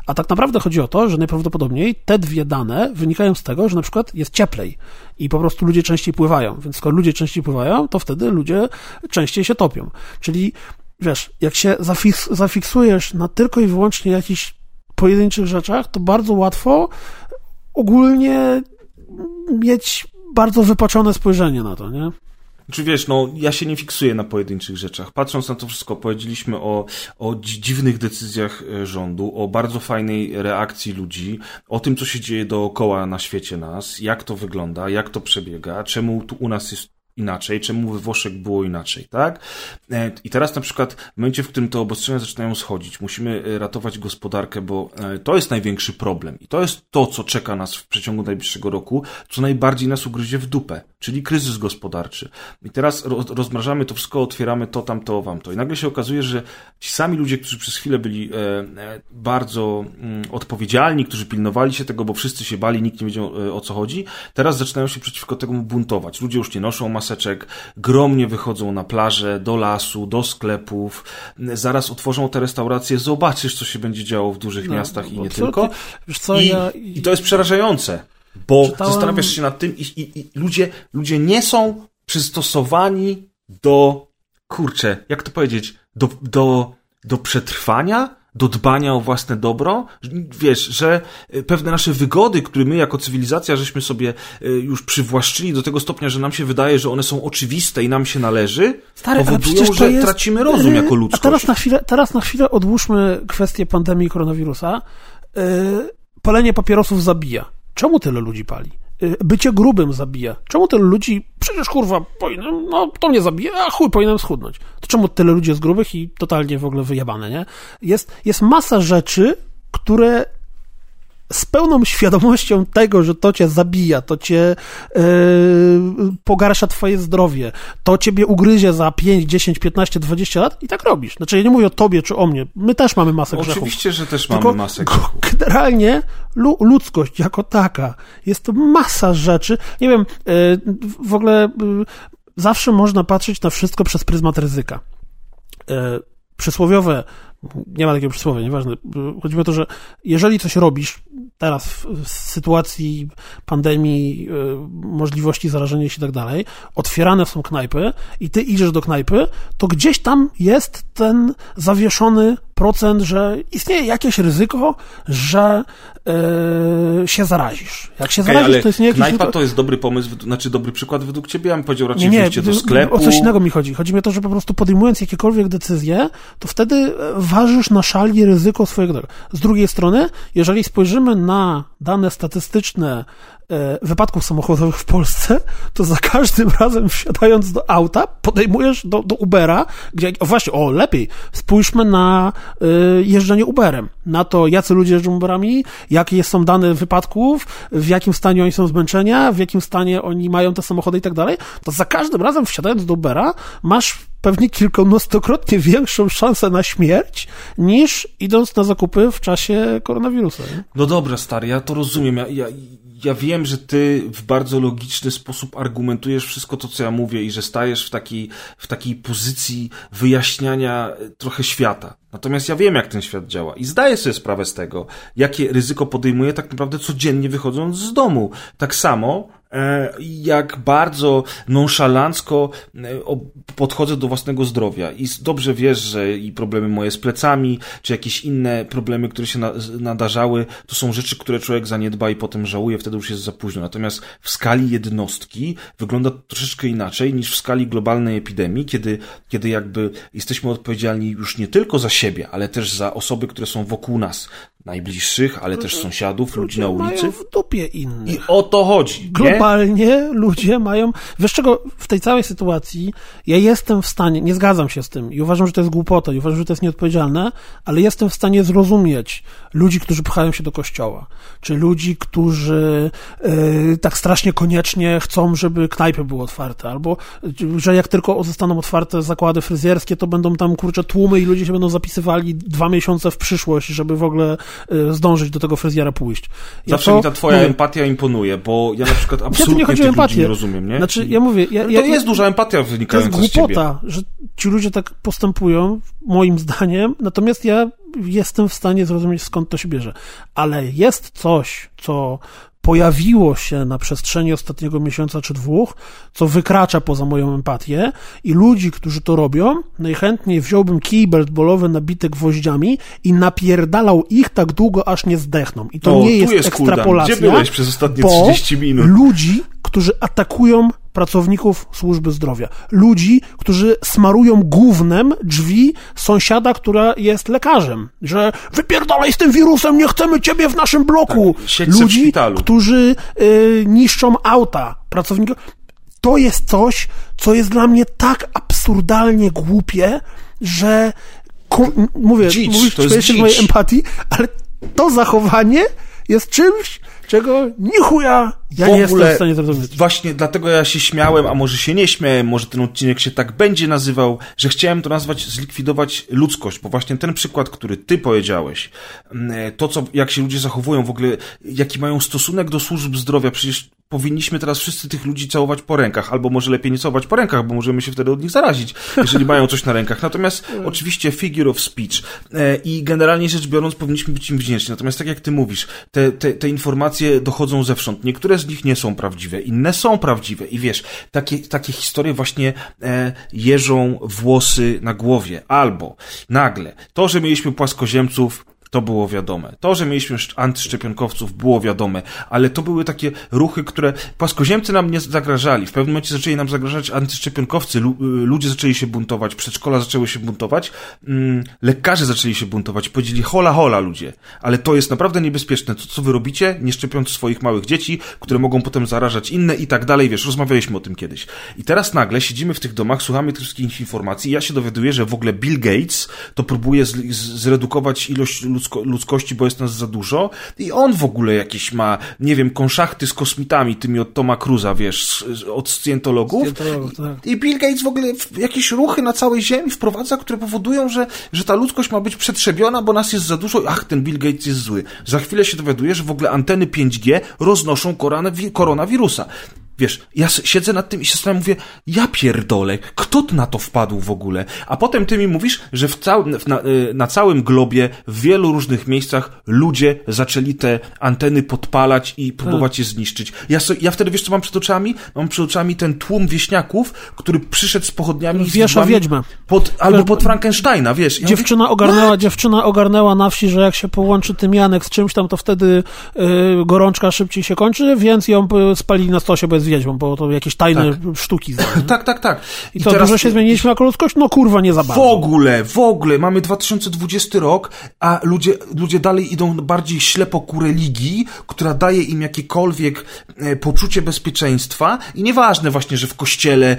A tak naprawdę chodzi o to, że najprawdopodobniej te dwie dane wynikają z tego, że na przykład jest cieplej i po prostu ludzie częściej pływają. Więc skoro ludzie częściej pływają, to wtedy ludzie częściej się topią. Czyli wiesz, jak się zafiks zafiksujesz na tylko i wyłącznie jakichś pojedynczych rzeczach, to bardzo łatwo ogólnie mieć bardzo wypaczone spojrzenie na to, nie? Czy wiesz, no ja się nie fiksuję na pojedynczych rzeczach. Patrząc na to wszystko, powiedzieliśmy o, o dziwnych decyzjach e, rządu, o bardzo fajnej reakcji ludzi, o tym, co się dzieje dookoła na świecie nas, jak to wygląda, jak to przebiega, czemu tu u nas jest inaczej, czemu we Włoszech było inaczej, tak? E, I teraz na przykład w momencie, w którym te obostrzenia zaczynają schodzić, musimy e, ratować gospodarkę, bo e, to jest największy problem i to jest to, co czeka nas w przeciągu najbliższego roku, co najbardziej nas ugryzie w dupę, czyli kryzys gospodarczy. I teraz rozmrażamy to wszystko, otwieramy to, tamto, wam to. I nagle się okazuje, że ci sami ludzie, którzy przez chwilę byli bardzo mm, odpowiedzialni, którzy pilnowali się tego, bo wszyscy się bali, nikt nie wiedział o co chodzi, teraz zaczynają się przeciwko temu buntować. Ludzie już nie noszą maseczek, maseczek, gromnie wychodzą na plażę, do lasu, do sklepów, zaraz otworzą te restauracje, zobaczysz, co się będzie działo w dużych no, miastach i nie tylko. Ty, co, I, ja... I, to jest przerażające, bo Czytałem... zastanawiasz się nad tym i, i, i ludzie, ludzie nie są przystosowani do, kurczę, jak to powiedzieć, do, do, do przetrwania, do dbania o własne dobro? Wiesz, że e, pewne nasze wygody, które my jako cywilizacja żeśmy sobie e, już przywłaszczyli do tego stopnia, że nam się wydaje, że one są oczywiste i nam się należy, Stary, powodują, że jest... tracimy rozum jako ludzkość. A teraz na chwilę, teraz na chwilę odłóżmy kwestię pandemii koronawirusa. Yy, palenie papierosów zabija. Czemu tyle ludzi pali? Y, bycie grubym zabija. Czemu tyle ludzi, przecież kurwa, powinienem, no to mnie zabija, a chuj, powinienem schudnąć. To czemu tyle ludzi jest grubych i totalnie w ogóle wyjebane, nie? Jest, jest masa rzeczy, które z pełną świadomością tego, że to cię zabija, to cię yy, pogarsza twoje zdrowie, to ciebie ugryzie za 5, 10, 15, 20 lat i tak robisz. Znaczy, ja nie mówię o tobie czy o mnie. My też mamy masę Oczywiście, grzechów. Oczywiście, że też mamy Tylko masę grzechów. Generalnie ludzkość jako taka jest to masa rzeczy. Nie wiem, yy, w ogóle yy, zawsze można patrzeć na wszystko przez pryzmat ryzyka. Przysłowiowe nie ma takiego przysłowia, nieważne. Chodzi o to, że jeżeli coś robisz teraz w sytuacji pandemii, y, możliwości zarażenia się i tak dalej, otwierane są knajpy i ty idziesz do knajpy, to gdzieś tam jest ten zawieszony procent, że istnieje jakieś ryzyko, że yy, się zarazisz. Jak się okay, zarazisz, to jest nie jakiś... Knajpa to jest dobry pomysł, znaczy dobry przykład według ciebie, ja bym powiedział raczej nie, nie, do sklepu. O coś innego mi chodzi. Chodzi mi o to, że po prostu podejmując jakiekolwiek decyzje, to wtedy e, ważysz na szali ryzyko swojego... Z drugiej strony, jeżeli spojrzymy na dane statystyczne wypadków samochodowych w Polsce, to za każdym <laughs> razem wsiadając do auta, podejmujesz do, do Ubera, gdzie, o właśnie, o lepiej, spójrzmy na y, jeżdżenie Uberem, na to, jacy ludzie jeżdżą Uberami, jakie są dane wypadków, w jakim stanie oni są zmęczenia, w jakim stanie oni mają te samochody i tak dalej, to za każdym razem wsiadając do Ubera, masz pewnie kilkunastokrotnie większą szansę na śmierć, niż idąc na zakupy w czasie koronawirusa. Nie? No dobra, stary, ja to rozumiem. Ja, ja, ja wiem, że ty w bardzo logiczny sposób argumentujesz wszystko to, co ja mówię i że stajesz w takiej, w takiej pozycji wyjaśniania e, trochę świata. Natomiast ja wiem, jak ten świat działa i zdaję sobie sprawę z tego, jakie ryzyko podejmuję tak naprawdę codziennie wychodząc z domu. Tak samo jak bardzo nonszalancko e, podchodzę do własnego zdrowia. I dobrze wiesz, że i problemy moje z plecami, czy jakieś inne problemy, które się nadarzały, to są rzeczy, które człowiek zaniedba i potem żałuje, wtedy już jest za późno. Natomiast w skali jednostki wygląda to troszeczkę inaczej niż w skali globalnej epidemii, kiedy, kiedy jakby jesteśmy odpowiedzialni już nie tylko za siebie, ale też za osoby, które są wokół nas najbliższych, ale też sąsiadów, ludzi na ulicy. W dupie innych. I o to chodzi. Globalnie nie? ludzie mają. Wiesz czego, w tej całej sytuacji ja jestem w stanie, nie zgadzam się z tym i uważam, że to jest głupota i uważam, że to jest nieodpowiedzialne, ale jestem w stanie zrozumieć ludzi, którzy pchają się do kościoła, czy ludzi, którzy yy, tak strasznie koniecznie chcą, żeby knajpy były otwarte, albo że jak tylko zostaną otwarte zakłady fryzjerskie, to będą tam kurcze tłumy i ludzie się będą zapisywali dwa miesiące w przyszłość, żeby w ogóle zdążyć do tego fryzjera pójść. Ja Zawsze to, mi ta twoja mówię, empatia imponuje, bo ja na przykład absolutnie nie chodzi o empatię. nie rozumiem, nie? Znaczy, ja mówię... Ja, to ja, jest duża empatia wynikająca z ciebie. To jest głupota, że ci ludzie tak postępują, moim zdaniem, natomiast ja jestem w stanie zrozumieć, skąd to się bierze. Ale jest coś, co pojawiło się na przestrzeni ostatniego miesiąca czy dwóch, co wykracza poza moją empatię i ludzi, którzy to robią, najchętniej wziąłbym kij baseballowy nabity gwoździami i napierdalał ich tak długo, aż nie zdechną. I to o, nie jest, jest ekstrapolacja. Gdzie byłeś przez ostatnie 30 minut? ludzi, którzy atakują pracowników służby zdrowia. Ludzi, którzy smarują głównym drzwi sąsiada, która jest lekarzem. Że wypierdalaj z tym wirusem, nie chcemy ciebie w naszym bloku. Tak, Ludzi, którzy y, niszczą auta pracowników. To jest coś, co jest dla mnie tak absurdalnie głupie, że mówię, dzicz, mówisz, to jest mojej empatii, ale to zachowanie jest czymś, czego nichuja ja nie jestem w stanie zrozumieć. Właśnie dlatego ja się śmiałem, a może się nie śmiałem, może ten odcinek się tak będzie nazywał, że chciałem to nazwać zlikwidować ludzkość, bo właśnie ten przykład, który ty powiedziałeś, mm, to co, jak się ludzie zachowują w ogóle, jaki mają stosunek do służb zdrowia, przecież powinniśmy teraz wszyscy tych ludzi całować po rękach, albo może lepiej nie całować po rękach, bo możemy się wtedy od nich zarazić, jeżeli mają coś na rękach. Natomiast oczywiście figure of speech e, i generalnie rzecz biorąc powinniśmy być im wdzięczni. Natomiast tak jak ty mówisz, te, te, te informacje dochodzą zewsząd. Niektóre z nich nie są prawdziwe, inne są prawdziwe i wiesz, takie, takie historie właśnie e, jeżą włosy na głowie. Albo nagle to, że mieliśmy płaskoziemców to było wiadome. To, że mieliśmy antyszczepionkowców, było wiadome, ale to były takie ruchy, które płaskoziemcy nam nie zagrażali. W pewnym momencie zaczęli nam zagrażać antyszczepionkowcy, Lu ludzie zaczęli się buntować, przedszkola zaczęły się buntować, mm, lekarze zaczęli się buntować, powiedzieli hola hola ludzie, ale to jest naprawdę niebezpieczne. To, co wy robicie, nie szczepiąc swoich małych dzieci, które mogą potem zarażać inne i tak dalej, wiesz, rozmawialiśmy o tym kiedyś. I teraz nagle siedzimy w tych domach, słuchamy tych wszystkich informacji i ja się dowiaduję, że w ogóle Bill Gates to próbuje zredukować ilość ludzkości ludzko ludzkości, bo jest nas za dużo. I on w ogóle jakieś ma, nie wiem, konszachty z kosmitami, tymi od Toma Cruza, wiesz, od scjentologów. tak. I Bill Gates w ogóle jakieś ruchy na całej Ziemi wprowadza, które powodują, że, że ta ludzkość ma być przetrzebiona, bo nas jest za dużo. Ach, ten Bill Gates jest zły. Za chwilę się dowiaduje, że w ogóle anteny 5G roznoszą koronawirusa. Wiesz, ja siedzę nad tym i się zastanawiam, mówię, ja pierdolę, kto na to wpadł w ogóle? A potem ty mi mówisz, że w cał, na, y, na całym globie, w wielu różnych miejscach ludzie zaczęli te anteny podpalać i próbować tak. je zniszczyć. Ja, so, ja wtedy, wiesz co mam przed oczami? Mam przed oczami ten tłum wieśniaków, który przyszedł z pochodniami Wiesz o wiedźmę. Pod, albo pod Frankensteina, wiesz. Ja dziewczyna, mówię, ogarnęła, dziewczyna ogarnęła na wsi, że jak się połączy tymianek z czymś tam, to wtedy y, gorączka szybciej się kończy, więc ją y, spalili na stosie, bo z wiedźmą, bo to jakieś tajne tak. sztuki. <clears throat> tak, tak, tak. I, I to teraz... dużo się zmieniliśmy jako ludzkość? No kurwa, nie za bardzo. W ogóle, w ogóle. Mamy 2020 rok, a ludzie, ludzie dalej idą bardziej ślepo ku religii, która daje im jakiekolwiek e, poczucie bezpieczeństwa i nieważne właśnie, że w kościele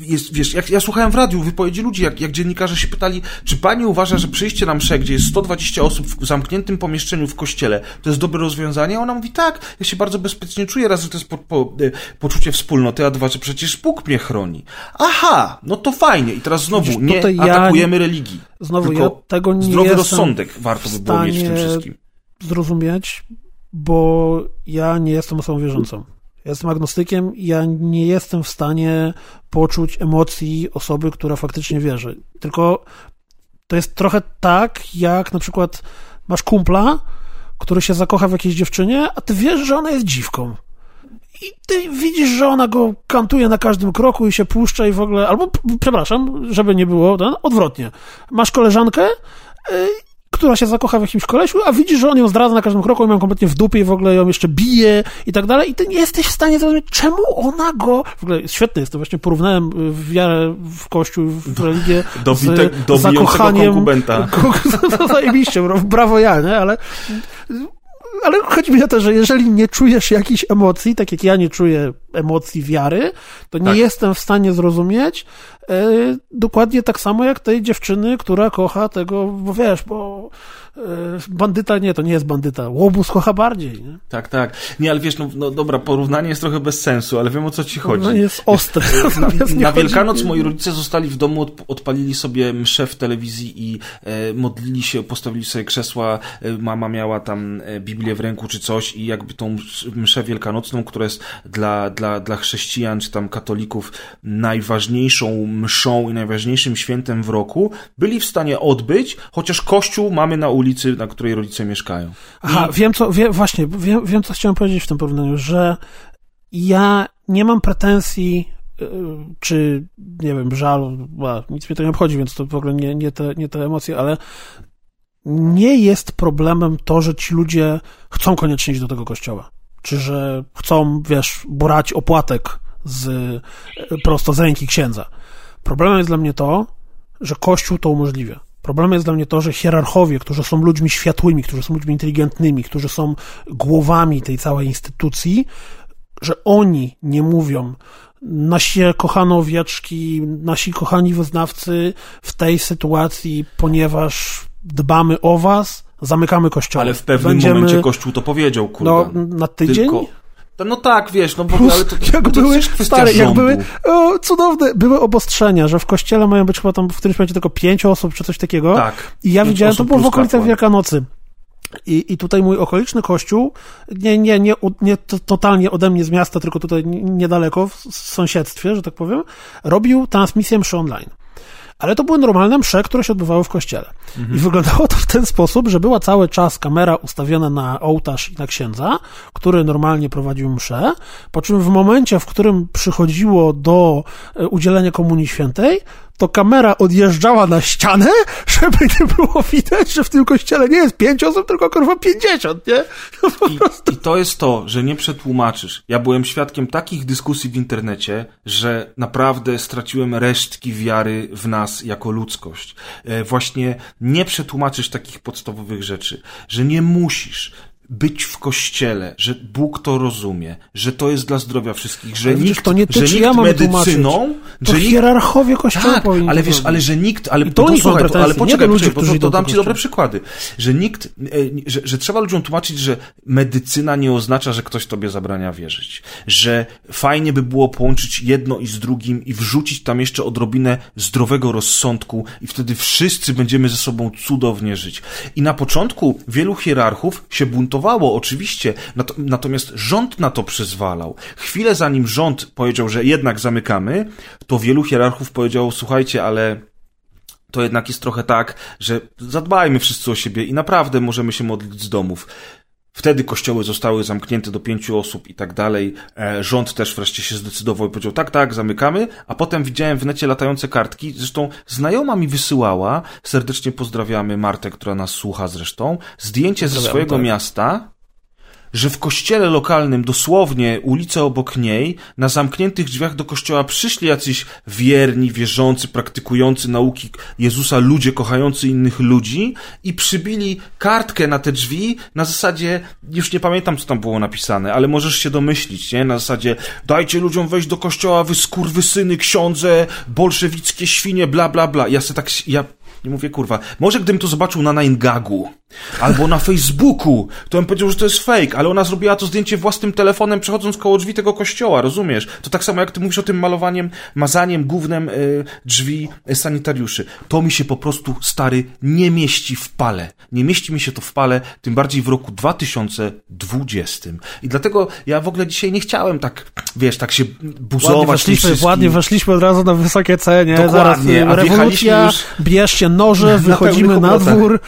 jest, wiesz, jak ja słuchałem w radiu wypowiedzi ludzi, jak, jak dziennikarze się pytali, czy pani uważa, że przyjście na mszę, gdzie jest 120 osób w zamkniętym pomieszczeniu w kościele, to jest dobre rozwiązanie? Ona mówi, tak, ja się bardzo bezpiecznie czuję, raz, że to jest po, po, e, poczucie wspólnoty, a dwa, że przecież Bóg mnie chroni. Aha, no to fajnie. I teraz znowu nie atakujemy religii. Znowu ja tego nie zdrowy rozsądek warto by było mieć w tym wszystkim. zrozumieć, bo ja nie jestem osobą wierzącą. Ja jestem agnostykiem i ja nie jestem w stanie poczuć emocji osoby, która faktycznie wierzy. Tylko to jest trochę tak, jak na przykład masz kumpla, który się zakocha w jakiejś dziewczynie, a ty wiesz, że ona jest dziwką. I ty widzisz, że ona go kantuje na każdym kroku i się puszcza i w ogóle, albo, przepraszam, żeby nie było, ten, odwrotnie. Masz koleżankę, yy, która się zakocha w jakimś kolesiu, a widzisz, że on ją zdradza na każdym kroku i ją kompletnie w dupie i w ogóle ją jeszcze bije i tak dalej i ty nie jesteś w stanie zrozumieć, czemu ona go... W ogóle świetne jest to, właśnie porównałem w wiarę w kościół, w religię do, z do, do zakochaniem... konkubenta. <laughs> Zajebiście, brawo ja, nie? Ale ale chodzi mi o to, że jeżeli nie czujesz jakichś emocji, tak jak ja nie czuję emocji wiary, to nie tak. jestem w stanie zrozumieć e, dokładnie tak samo jak tej dziewczyny, która kocha tego, bo wiesz, bo E, bandyta nie, to nie jest bandyta. Łobuz kocha bardziej, nie? Tak, tak. Nie, ale wiesz, no, no dobra, porównanie jest trochę bez sensu, ale wiem o co ci chodzi. No jest ostre. <laughs> na, <laughs> na Wielkanoc moi rodzice zostali w domu, od, odpalili sobie mszę w telewizji i e, modlili się, postawili sobie krzesła, e, mama miała tam Biblię w ręku czy coś i jakby tą mszę wielkanocną, która jest dla, dla, dla chrześcijan czy tam katolików najważniejszą mszą i najważniejszym świętem w roku, byli w stanie odbyć, chociaż kościół mamy na ulicy na której rodzice mieszkają. Aha, I... wiem co, wiem, właśnie, wiem, wiem co chciałem powiedzieć w tym porównaniu, że ja nie mam pretensji y, czy, nie wiem, żalu, nic mnie to nie obchodzi, więc to w ogóle nie, nie, te, nie te emocje, ale nie jest problemem to, że ci ludzie chcą koniecznie iść do tego kościoła. Czy że chcą, wiesz, brać opłatek z, prosto z ręki księdza. Problemem jest dla mnie to, że Kościół to umożliwia. Problemem jest dla mnie to, że hierarchowie, którzy są ludźmi światłymi, którzy są ludźmi inteligentnymi, którzy są głowami tej całej instytucji, że oni nie mówią, nasi kochane owieczki, nasi kochani wyznawcy w tej sytuacji, ponieważ dbamy o was, zamykamy kościół. Ale w pewnym Będziemy... momencie kościół to powiedział, kurde. No, na tydzień? Tylko... No tak, wiesz, no bo ale to, jak to, to były, stare, jak były, o, cudowne, były obostrzenia, że w kościele mają być chyba tam w którymś momencie tylko pięć osób, czy coś takiego. Tak. I ja widziałem, to było w okolicach Wielkanocy. I, I tutaj mój okoliczny kościół, nie, nie, nie, nie to, totalnie ode mnie z miasta, tylko tutaj niedaleko, w sąsiedztwie, że tak powiem, robił transmisję mszy online. Ale to były normalne msze, które się odbywały w kościele. Mhm. I wyglądało to w ten sposób, że była cały czas kamera ustawiona na ołtarz i na księdza, który normalnie prowadził mszę, po czym w momencie, w którym przychodziło do e, udzielenia Komunii Świętej, to kamera odjeżdżała na ścianę, <laughs> żeby nie było widać, że w tym kościele nie jest pięć osób, tylko kurwa pięćdziesiąt, nie? No I, I, to jest to, że nie przetłumaczysz. Ja byłem świadkiem takich dyskusji w internecie, że naprawdę straciłem resztki wiary w nas jako ludzkość. E, właśnie nie przetłumaczysz takich podstawowych rzeczy, że nie musisz, być w kościele, że Bóg to rozumie, że to jest dla zdrowia wszystkich, że ale nikt, to nie że nikt ja medycyną, to że hierarchowie kościoła tak, ale wiesz, ale że nikt, ale I to, to słuchaj, to, ale poczekaj, ludzi, poczekaj, to, to dam ci dobre przykłady, że nikt, e, że, że trzeba ludziom tłumaczyć, że medycyna nie oznacza, że ktoś tobie zabrania wierzyć, że fajnie by było połączyć jedno i z drugim i wrzucić tam jeszcze odrobinę zdrowego rozsądku i wtedy wszyscy będziemy ze sobą cudownie żyć. I na początku wielu hierarchów się buntowało oczywiście, natomiast rząd na to przyzwalał. Chwilę zanim rząd powiedział, że jednak zamykamy, to wielu hierarchów powiedziało, słuchajcie, ale to jednak jest trochę tak, że zadbajmy wszyscy o siebie i naprawdę możemy się modlić z domów. Wtedy kościoły zostały zamknięte do pięciu osób i tak dalej. E, rząd też wreszcie się zdecydował i powiedział, tak, tak, zamykamy. A potem widziałem w necie latające kartki. Zresztą znajoma mi wysyłała, serdecznie pozdrawiamy Martę, która nas słucha zresztą, zdjęcie ze swojego tak. miasta, że w kościele lokalnym, dosłownie ulicę obok niej, na zamkniętych drzwiach do kościoła przyszli jacyś wierni, wierzący, praktykujący nauki Jezusa ludzie kochający innych ludzi i przybili kartkę na te drzwi na zasadzie, już nie pamiętam co tam było napisane, ale możesz się domyślić, nie? Na zasadzie dajcie ludziom wejść do kościoła, wy skurwysyny, ksiądze, bolszewickie świnie, bla, bla, bla. Ja se tak, ja nie mówię kurwa. Może gdybym to zobaczył na Nine Gagu albo na Facebooku, to bym powiedział, że to jest fake, ale ona zrobiła to zdjęcie własnym telefonem, przechodząc koło drzwi tego kościoła, rozumiesz? To tak samo jak ty mówisz o tym malowaniem, mazaniem głównym y, drzwi sanitariuszy. To mi się po prostu, stary, nie mieści w pale. Nie mieści mi się to w pale, tym bardziej w roku 2020. I dlatego ja w ogóle dzisiaj nie chciałem tak, wiesz, tak się buzować. Ładnie weszliśmy, ładnie weszliśmy od razu na wysokie cenie. Dokładnie. Zaraz, y, rewolucja, już... bierzcie noże, wychodzimy na, na dwór.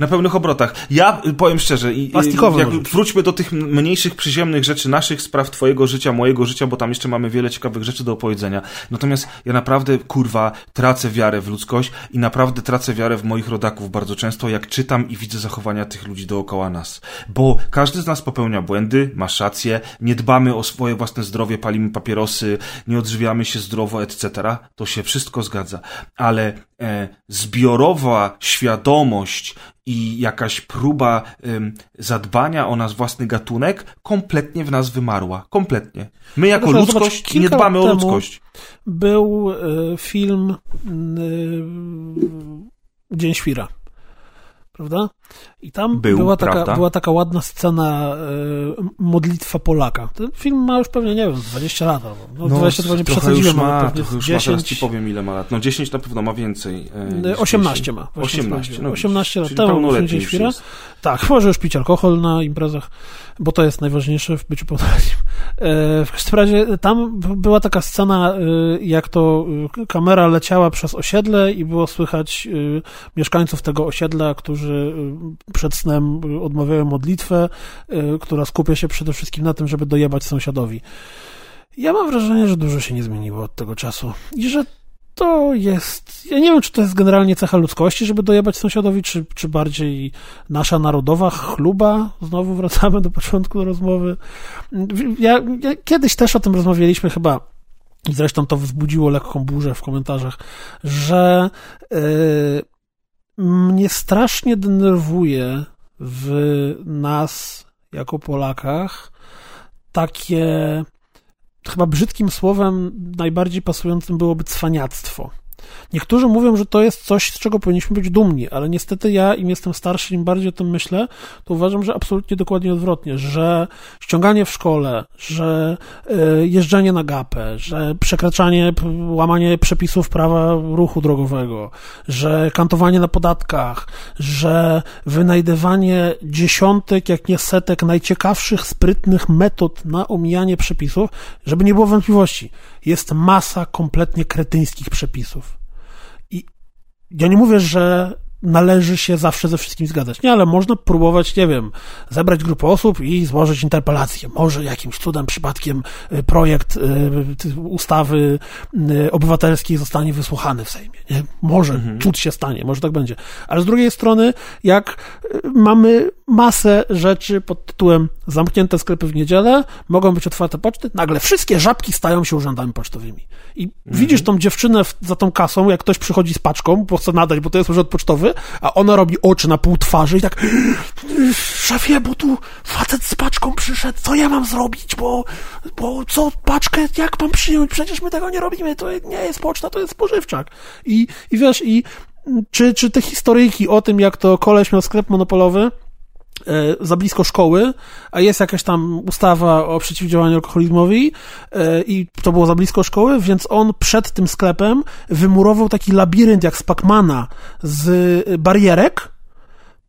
Na pełnych obrotach. Ja powiem szczerze, i, jak wróćmy do tych mniejszych, przyziemnych rzeczy, naszych spraw, twojego życia, mojego życia, bo tam jeszcze mamy wiele ciekawych rzeczy do opowiedzenia. Natomiast ja naprawdę, kurwa, tracę wiarę w ludzkość i naprawdę tracę wiarę w moich rodaków bardzo często, jak czytam i widzę zachowania tych ludzi dookoła nas. Bo każdy z nas popełnia błędy, masz rację, nie dbamy o swoje własne zdrowie, palimy papierosy, nie odżywiamy się zdrowo, etc. To się wszystko zgadza. Ale zbiorowa świadomość i jakaś próba zadbania o nas własny gatunek kompletnie w nas wymarła. Kompletnie. My jako Proszę, ludzkość zobacz, nie dbamy o ludzkość. Był y, film y, Dzień Świra prawda? I tam Był, była, taka, była taka ładna scena y, modlitwa Polaka. Ten film ma już pewnie, nie wiem, 20 lat. No, no 20 to nie przesadziłem, ma, ale już 10... ma, teraz ci powiem ile ma lat. No 10 na pewno ma więcej. E, 18 ma. 18, no 18 lat temu, dzień świra. Tak, może już pić alkohol na imprezach, bo to jest najważniejsze w byciu pełnoletnim. E, w każdym razie tam była taka scena, e, jak to e, kamera leciała przez osiedle i było słychać mieszkańców tego osiedla, którzy przed snem odmawiają modlitwę, która skupia się przede wszystkim na tym, żeby dojebać sąsiadowi. Ja mam wrażenie, że dużo się nie zmieniło od tego czasu i że to jest. Ja nie wiem, czy to jest generalnie cecha ludzkości, żeby dojebać sąsiadowi, czy, czy bardziej nasza narodowa chluba. Znowu wracamy do początku rozmowy. Ja, ja kiedyś też o tym rozmawialiśmy chyba. I zresztą to wzbudziło lekką burzę w komentarzach, że yy, mnie strasznie denerwuje w nas, jako Polakach, takie chyba brzydkim słowem najbardziej pasującym byłoby cwaniactwo. Niektórzy mówią, że to jest coś, z czego powinniśmy być dumni, ale niestety ja, im jestem starszy, im bardziej o tym myślę, to uważam, że absolutnie dokładnie odwrotnie, że ściąganie w szkole, że y, jeżdżenie na gapę, że przekraczanie, łamanie przepisów prawa ruchu drogowego, że kantowanie na podatkach, że wynajdywanie dziesiątek, jak nie setek najciekawszych, sprytnych metod na omijanie przepisów, żeby nie było wątpliwości, jest masa kompletnie kretyńskich przepisów. Ja nie mówię, że należy się zawsze ze wszystkim zgadzać. Nie, ale można próbować, nie wiem, zebrać grupę osób i złożyć interpelację. Może jakimś cudem, przypadkiem y, projekt y, ustawy y, obywatelskiej zostanie wysłuchany w Sejmie. Nie? Może mhm. cud się stanie, może tak będzie. Ale z drugiej strony, jak mamy masę rzeczy pod tytułem zamknięte sklepy w niedzielę, mogą być otwarte poczty, nagle wszystkie żabki stają się urzędami pocztowymi. I mhm. widzisz tą dziewczynę za tą kasą, jak ktoś przychodzi z paczką, bo chce nadać, bo to jest urząd pocztowy, a ona robi oczy na pół twarzy i tak szefie, bo tu facet z paczką przyszedł, co ja mam zrobić, bo, bo co, paczkę, jak mam przyjąć, przecież my tego nie robimy, to nie jest poczta, to jest spożywczak. I, i wiesz, i czy, czy te historyjki o tym, jak to koleś miał sklep monopolowy, za blisko szkoły, a jest jakaś tam ustawa o przeciwdziałaniu alkoholizmowi e, i to było za blisko szkoły, więc on przed tym sklepem wymurował taki labirynt jak z Pacmana z barierek,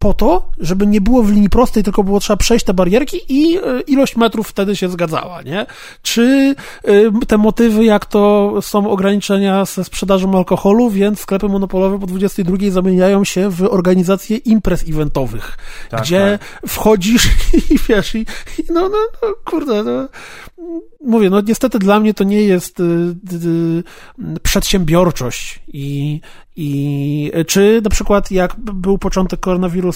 po to, żeby nie było w linii prostej, tylko było trzeba przejść te barierki i e, ilość metrów wtedy się zgadzała, nie? Czy e, te motywy, jak to są ograniczenia ze sprzedażą alkoholu, więc sklepy monopolowe po 22 zamieniają się w organizacje imprez eventowych, tak, gdzie tak. wchodzisz <laughs> i wiesz, i, i no, no, no, kurde, no, mówię, no niestety dla mnie to nie jest y, y, przedsiębiorczość i, i czy na przykład jak był początek koronawirusa,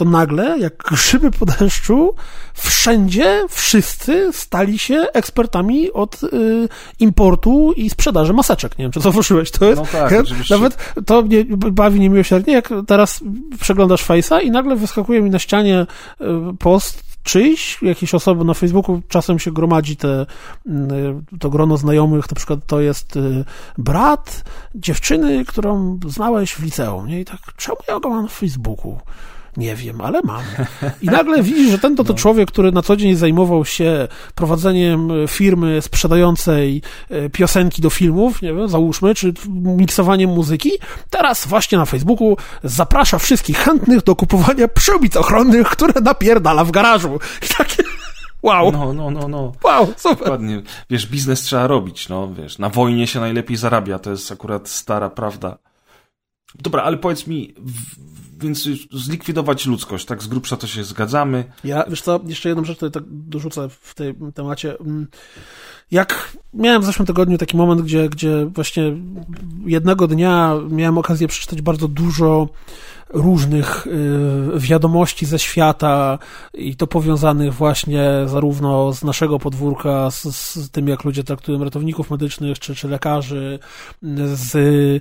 to nagle, jak grzyby po deszczu, wszędzie wszyscy stali się ekspertami od y, importu i sprzedaży maseczek. Nie wiem, czy zauważyłeś. To jest, no tak, ja, nawet to mnie bawi niemiłosiernie, jak teraz przeglądasz Face'a i nagle wyskakuje mi na ścianie y, post czyjś, jakieś osoby na Facebooku, czasem się gromadzi te, mm, to grono znajomych, na przykład to jest y, brat dziewczyny, którą znałeś w liceum, nie? I tak, czemu ja go mam na Facebooku? Nie wiem, ale mam. I nagle widzisz, że ten to, to no. człowiek, który na co dzień zajmował się prowadzeniem firmy sprzedającej e, piosenki do filmów, nie wiem, załóżmy, czy miksowaniem muzyki, teraz właśnie na Facebooku zaprasza wszystkich chętnych do kupowania przyłbic ochronnych, które napierdala w garażu. I takie... <laughs> Wow. No, no, no, no. Wow, super. Dokładnie. Wiesz, biznes trzeba robić, no, wiesz, na wojnie się najlepiej zarabia, to jest akurat stara prawda. Dobra, ale powiedz mi, więc zlikwidować ludzkość, tak z grubsza to się zgadzamy. Ja, wiesz co, jeszcze jedną rzecz tutaj tak dorzucę w tym temacie. Mm, jak miałem w zeszłym tygodniu taki moment, gdzie, gdzie właśnie jednego dnia miałem okazję przeczytać bardzo dużo różnych y, wiadomości ze świata i to powiązanych właśnie zarówno z naszego podwórka, z, z tym, jak ludzie traktują ratowników medycznych czy, czy lekarzy, z y,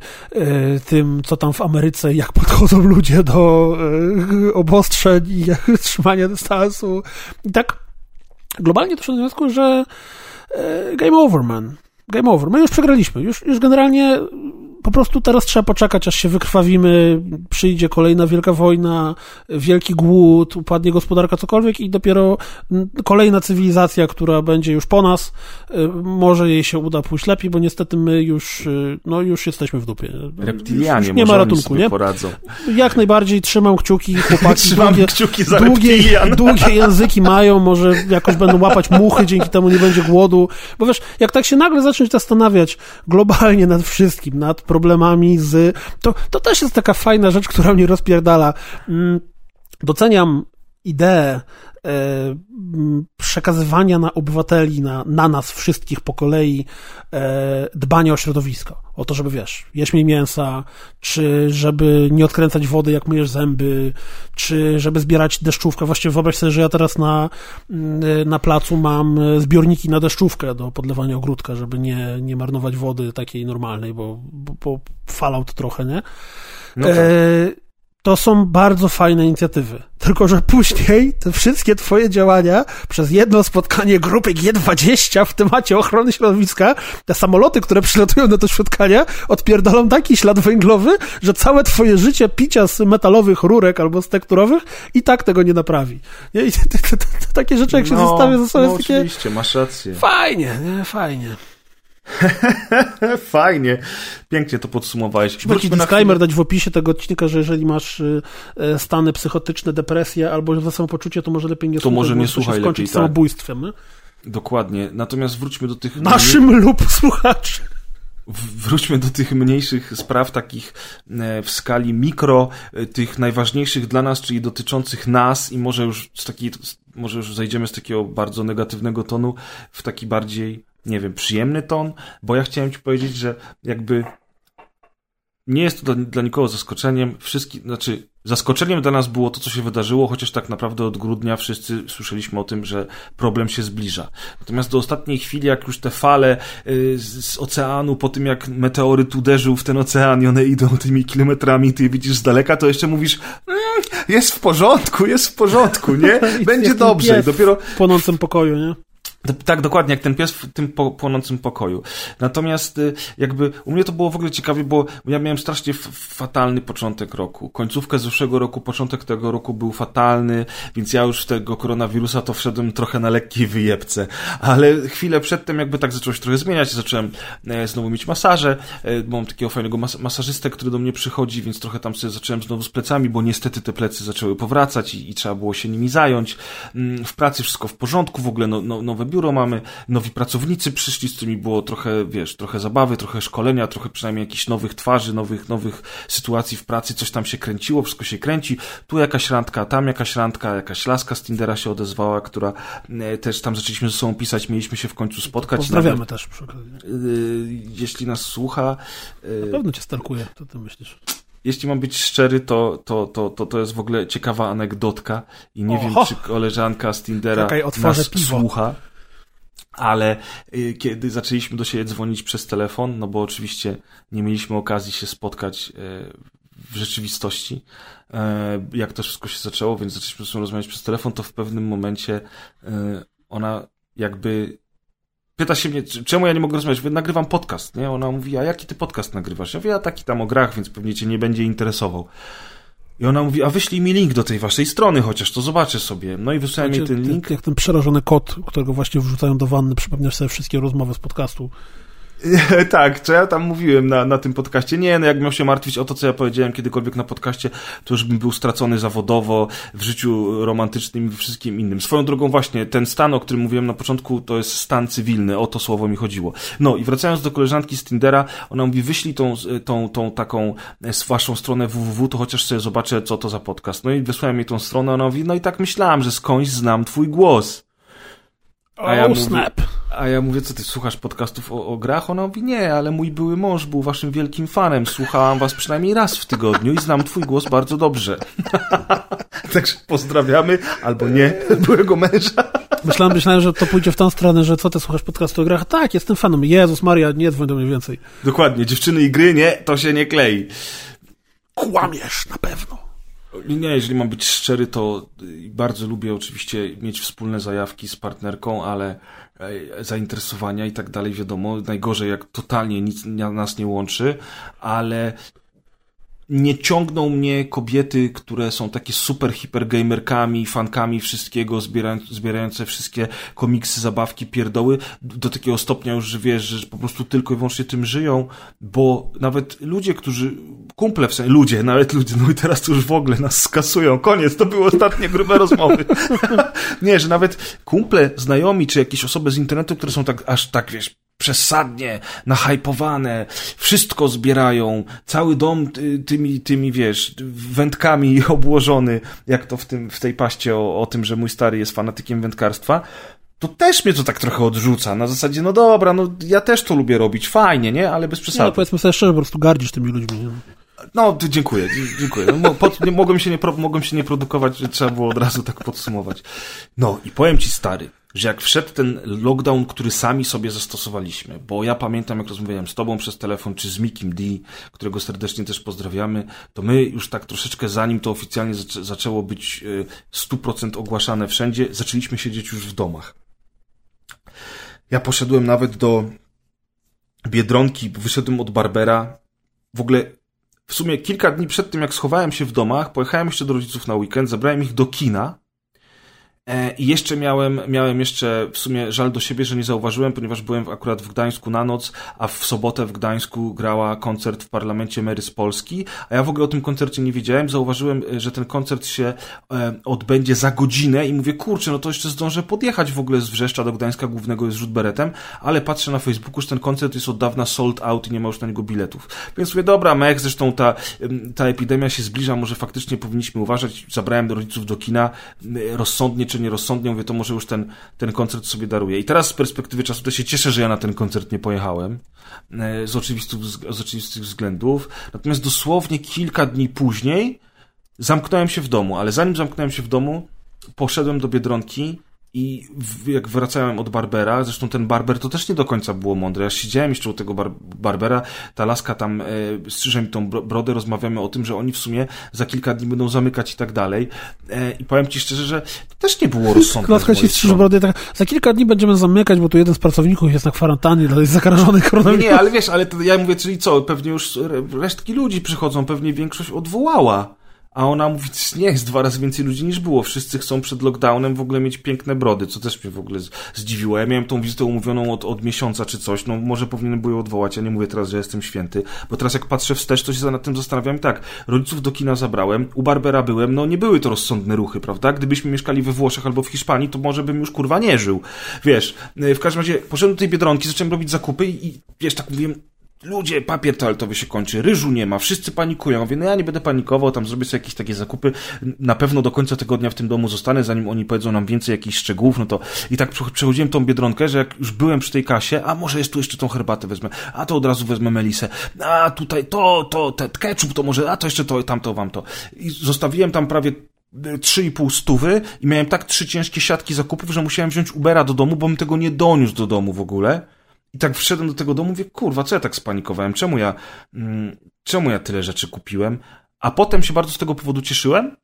tym, co tam w Ameryce, jak podchodzą ludzie do y, obostrzeń i <laughs> trzymania dystansu. I tak globalnie doszedłem do wniosku, że game over, man. Game over. My już przegraliśmy. Już, już generalnie po prostu teraz trzeba poczekać, aż się wykrwawimy, przyjdzie kolejna wielka wojna, wielki głód, upadnie gospodarka, cokolwiek i dopiero kolejna cywilizacja, która będzie już po nas, y, może jej się uda pójść lepiej, bo niestety my już, y, no już jesteśmy w dupie. Reptilianie, już nie ma ratunku, nie? Poradzą. Jak najbardziej trzymam kciuki, chłopaki. <laughs> Trzymam długie, kciuki za długie, długie języki mają, może jakoś będą łapać muchy, dzięki temu nie będzie głodu, bo wiesz, jak tak się nagle zacząć zastanawiać globalnie nad wszystkim, nad problemami z... To, to też jest taka fajna rzecz, która mnie rozpierdala. Mm, doceniam ideę e, przekazywania na obywateli, na, na nas wszystkich po kolei e, dbania o środowisko. O to, żeby wiesz, jeść mniej mięsa, czy żeby nie odkręcać wody, jak myjesz zęby, czy żeby zbierać deszczówkę. Właściwie wyobraź sobie, że ja teraz na, na placu mam zbiorniki na deszczówkę do podlewania ogródka, żeby nie, nie marnować wody takiej normalnej, bo, bo, bo fallout trochę, nie? No tak. e, to są bardzo fajne inicjatywy. Tylko, że później te wszystkie twoje działania przez jedno spotkanie grupy G20 w temacie ochrony środowiska, te samoloty, które przylatują na to spotkania, odpierdolą taki ślad węglowy, że całe twoje życie picia z metalowych rurek albo z tekturowych i tak tego nie naprawi. Nie? I te, te, te, takie rzeczy, jak się no, zostawia ze sobą, no, takie... oczywiście, masz rację. Fajnie, nie? Fajnie. <laughs> Fajnie. Pięknie to podsumowałeś. Musimy jakiś disclaimer dać w opisie tego odcinka, że jeżeli masz y, e, stany psychotyczne, depresję albo za samopoczucie, to może lepiej nie to słuchaj. Może nie słuchaj się skończyć lepiej, tak. samobójstwem. Nie? Dokładnie. Natomiast wróćmy do tych... Naszym mniej... lub słuchaczy. Wróćmy do tych mniejszych spraw, takich e, w skali mikro, e, tych najważniejszych dla nas, czyli dotyczących nas i może już z takiej, może już zajdziemy z takiego bardzo negatywnego tonu w taki bardziej nie wiem, przyjemny ton, bo ja chciałem ci powiedzieć, że jakby nie jest to dla, dla nikogo zaskoczeniem. Wszystki, znaczy, zaskoczeniem dla nas było to, co się wydarzyło, chociaż tak naprawdę od grudnia wszyscy słyszeliśmy o tym, że problem się zbliża. Natomiast do ostatniej chwili, jak już te fale y, z, z oceanu, po tym jak meteoryt uderzył w ten ocean i one idą tymi kilometrami, ty je widzisz z daleka, to jeszcze mówisz, mm, jest w porządku, jest w porządku, nie? <laughs> Będzie dobrze. Dopiero w płonącym pokoju, nie? Tak, dokładnie, jak ten pies w tym płonącym pokoju. Natomiast y, jakby u mnie to było w ogóle ciekawie, bo ja miałem strasznie fatalny początek roku. Końcówkę zeszłego roku, początek tego roku był fatalny, więc ja już tego koronawirusa to wszedłem trochę na lekkiej wyjebce. Ale chwilę przedtem jakby tak zaczęło się trochę zmieniać. Zacząłem e, znowu mieć masaże. E, mam takiego fajnego mas masażystę, który do mnie przychodzi, więc trochę tam sobie zacząłem znowu z plecami, bo niestety te plecy zaczęły powracać i, i trzeba było się nimi zająć. Mm, w pracy wszystko w porządku, w ogóle no, no, nowe biuro mamy, nowi pracownicy przyszli, z którymi było trochę, wiesz, trochę zabawy, trochę szkolenia, trochę przynajmniej jakichś nowych twarzy, nowych, nowych sytuacji w pracy, coś tam się kręciło, wszystko się kręci, tu jakaś randka, tam jakaś randka, jakaś laska z Tindera się odezwała, która e, też tam zaczęliśmy ze sobą pisać, mieliśmy się w końcu spotkać. Pozdrawiamy Nawet, też przy okazji. E, jeśli nas słucha... E, Na pewno cię stalkuje, co ty myślisz? jeśli mam być szczery, to, to, to, to, to jest w ogóle ciekawa anegdotka i nie Oho. wiem, czy koleżanka z Tindera Czekaj, nas piwo. słucha ale y, kiedy zaczęliśmy do siebie dzwonić przez telefon, no bo oczywiście nie mieliśmy okazji się spotkać y, w rzeczywistości, y, jak to wszystko się zaczęło, więc zaczęliśmy rozmawiać przez telefon, to w pewnym momencie ona jakby pyta się mnie, czemu ja nie mogę rozmawiać? Nagrywam podcast, nie? Ona mówi, a jaki ty podcast nagrywasz? Ja mówię, ja taki tam o grach, więc pewnie cię nie będzie interesował. I ona mówi, a wyślij mi link do tej waszej strony, chociaż to zobaczę sobie. No i wysłałem jej ten link. Jak ten przerażony kot, którego właśnie wrzucają do wanny, przypomniesz sobie wszystkie rozmowy z podcastu. <laughs> tak, co ja tam mówiłem na, na tym podcaście. Nie, no jak miał się martwić o to, co ja powiedziałem kiedykolwiek na podcaście, to już bym był stracony zawodowo, w życiu romantycznym i wszystkim innym. Swoją drogą właśnie, ten stan, o którym mówiłem na początku, to jest stan cywilny, o to słowo mi chodziło. No i wracając do koleżanki z Tindera, ona mówi, wyślij tą, tą, tą taką e, waszą stronę www, to chociaż sobie zobaczę, co to za podcast. No i wysłałem jej tą stronę, ona mówi, no i tak myślałam, że skądś znam twój głos. A ja, oh, mówię, snap. a ja mówię, co ty słuchasz podcastów o, o grach? Ona mówi, nie, ale mój były mąż był waszym wielkim fanem. Słuchałam was przynajmniej raz w tygodniu i znam twój głos bardzo dobrze. <laughs> Także pozdrawiamy, albo nie, <laughs> byłego męża. Myślałem, myślałem, że to pójdzie w tą stronę, że co ty słuchasz podcastu o grach? Tak, jestem fanem. Jezus Maria, nie dzwoń do mnie więcej. Dokładnie, dziewczyny i gry, nie, to się nie klei. Kłamiesz na pewno. Nie, jeżeli mam być szczery, to bardzo lubię oczywiście mieć wspólne zajawki z partnerką, ale e, zainteresowania i tak dalej, wiadomo, najgorzej jak totalnie nic nas nie łączy, ale nie ciągną mnie kobiety, które są takie super hipergamerkami, fankami wszystkiego, zbierające wszystkie komiksy, zabawki, pierdoły, do takiego stopnia już, że wiesz, że po prostu tylko i wyłącznie tym żyją, bo nawet ludzie, którzy, kumple w sensie, ludzie, nawet ludzie, no i teraz to już w ogóle nas skasują, koniec, to były ostatnie grube rozmowy. <laughs> nie, że nawet kumple, znajomi, czy jakieś osoby z internetu, które są tak, aż tak, wiesz, przesadnie nahypowane, wszystko zbierają, cały dom tymi, tymi wiesz, wędkami <laughs> obłożony, jak to w, tym, w tej paście o, o tym, że mój stary jest fanatykiem wędkarstwa, to też mnie to tak trochę odrzuca. Na zasadzie, no dobra, no ja też to lubię robić, fajnie, nie? Ale bez przesady. No powiedzmy sobie szczerze, po prostu gardzisz tymi ludźmi. Nie? No, dziękuję, dziękuję. No, pod, nie, mogłem, się nie, mogłem się nie produkować, trzeba było od razu tak podsumować. No i powiem ci, stary, że jak wszedł ten lockdown, który sami sobie zastosowaliśmy, bo ja pamiętam, jak rozmawiałem z tobą przez telefon, czy z Mikim D, którego serdecznie też pozdrawiamy, to my już tak troszeczkę zanim to oficjalnie zaczę zaczęło być 100% e, ogłaszane wszędzie, zaczęliśmy siedzieć już w domach. Ja poszedłem nawet do Biedronki, wyszedłem od Barbera. W ogóle w sumie kilka dni przed tym, jak schowałem się w domach, pojechałem jeszcze do rodziców na weekend, zabrałem ich do kina I jeszcze miałem, miałem jeszcze w sumie żal do siebie, że nie zauważyłem, ponieważ byłem akurat w Gdańsku na noc, a w sobotę w Gdańsku grała koncert w parlamencie Mary z Polski, a ja w ogóle o tym koncercie nie wiedziałem. Zauważyłem, e, że ten koncert się e, odbędzie za godzinę i mówię, kurczę, no to jeszcze zdążę podjechać w ogóle z Wrzeszcza do Gdańska głównego jest rzut beretem, ale patrzę na Facebooku, że ten koncert jest od dawna sold out i nie ma już na niego biletów. Więc mówię, dobra, mech, zresztą ta, ta epidemia się zbliża, może faktycznie powinniśmy uważać. Zabrałem rodziców do kina, rozsądnie czy nierozsądnie, mówię, to może już ten, ten koncert sobie daruję. I teraz z perspektywy czasu to się cieszę, że ja na ten koncert nie pojechałem, e, z oczywistych, z oczywistych względów. Natomiast dosłownie kilka dni później zamknąłem się w domu, ale zanim zamknąłem się w domu, poszedłem do Biedronki i jak wracałem od Barbera, zresztą ten Barber to też nie do końca było mądre. Ja siedziałem jeszcze u tego bar Barbera, ta laska tam e, strzyże mi tą brodę, rozmawiamy o tym, że oni w sumie za kilka dni będą zamykać i tak dalej. E, I powiem ci szczerze, że to też nie było rozsądne. Laska ci strzyże brodę, tak, za kilka dni będziemy zamykać, bo tu jeden z pracowników jest na kwarantannie, jest zakażony koronawirusem. Nie, nie, ale wiesz, ale to, ja mówię, czyli co, pewnie już resztki ludzi przychodzą, pewnie większość odwołała. A ona mówi, nie, jest dwa razy więcej ludzi niż było. Wszyscy chcą przed lockdownem w ogóle mieć piękne brody, co też mnie w ogóle zdziwiło. Ja miałem tą wizytę umówioną od, od miesiąca czy coś, no może powinienem było ją odwołać, ja nie mówię teraz, że jestem święty, bo teraz jak patrzę wstecz, to się nad tym zastanawiam tak, rodziców do kina zabrałem, u Barbera byłem, no nie były to rozsądne ruchy, prawda? Gdybyśmy mieszkali we Włoszech albo w Hiszpanii, to może bym już kurwa nie żył. Wiesz, w każdym razie poszedłem do tej Biedronki, zacząłem robić zakupy i, i wiesz, tak mówiłem, Ludzie, papier toaletowy się kończy, ryżu nie ma, wszyscy panikują. Mówię, no ja nie będę panikował, tam zrobię sobie jakieś takie zakupy. Na pewno do końca tygodnia w tym domu zostanę, zanim oni powiedzą nam więcej jakichś szczegółów, no to i tak przechodziłem tą biedronkę, że jak już byłem przy tej kasie, a może jest tu jeszcze tą herbatę wezmę, a to od razu wezmę melisę, a tutaj to, to, te ketchup to może, a to jeszcze to, tamto, wam to. I zostawiłem tam prawie 3,5 stówy i miałem tak trzy ciężkie siatki zakupów, że musiałem wziąć Ubera do domu, bo bym tego nie doniósł do domu w ogóle. I tak wszedłem do tego domu, mówię, kurwa, co ja tak spanikowałem? Czemu ja, mm, czemu ja tyle rzeczy kupiłem? A potem się bardzo z tego powodu cieszyłem,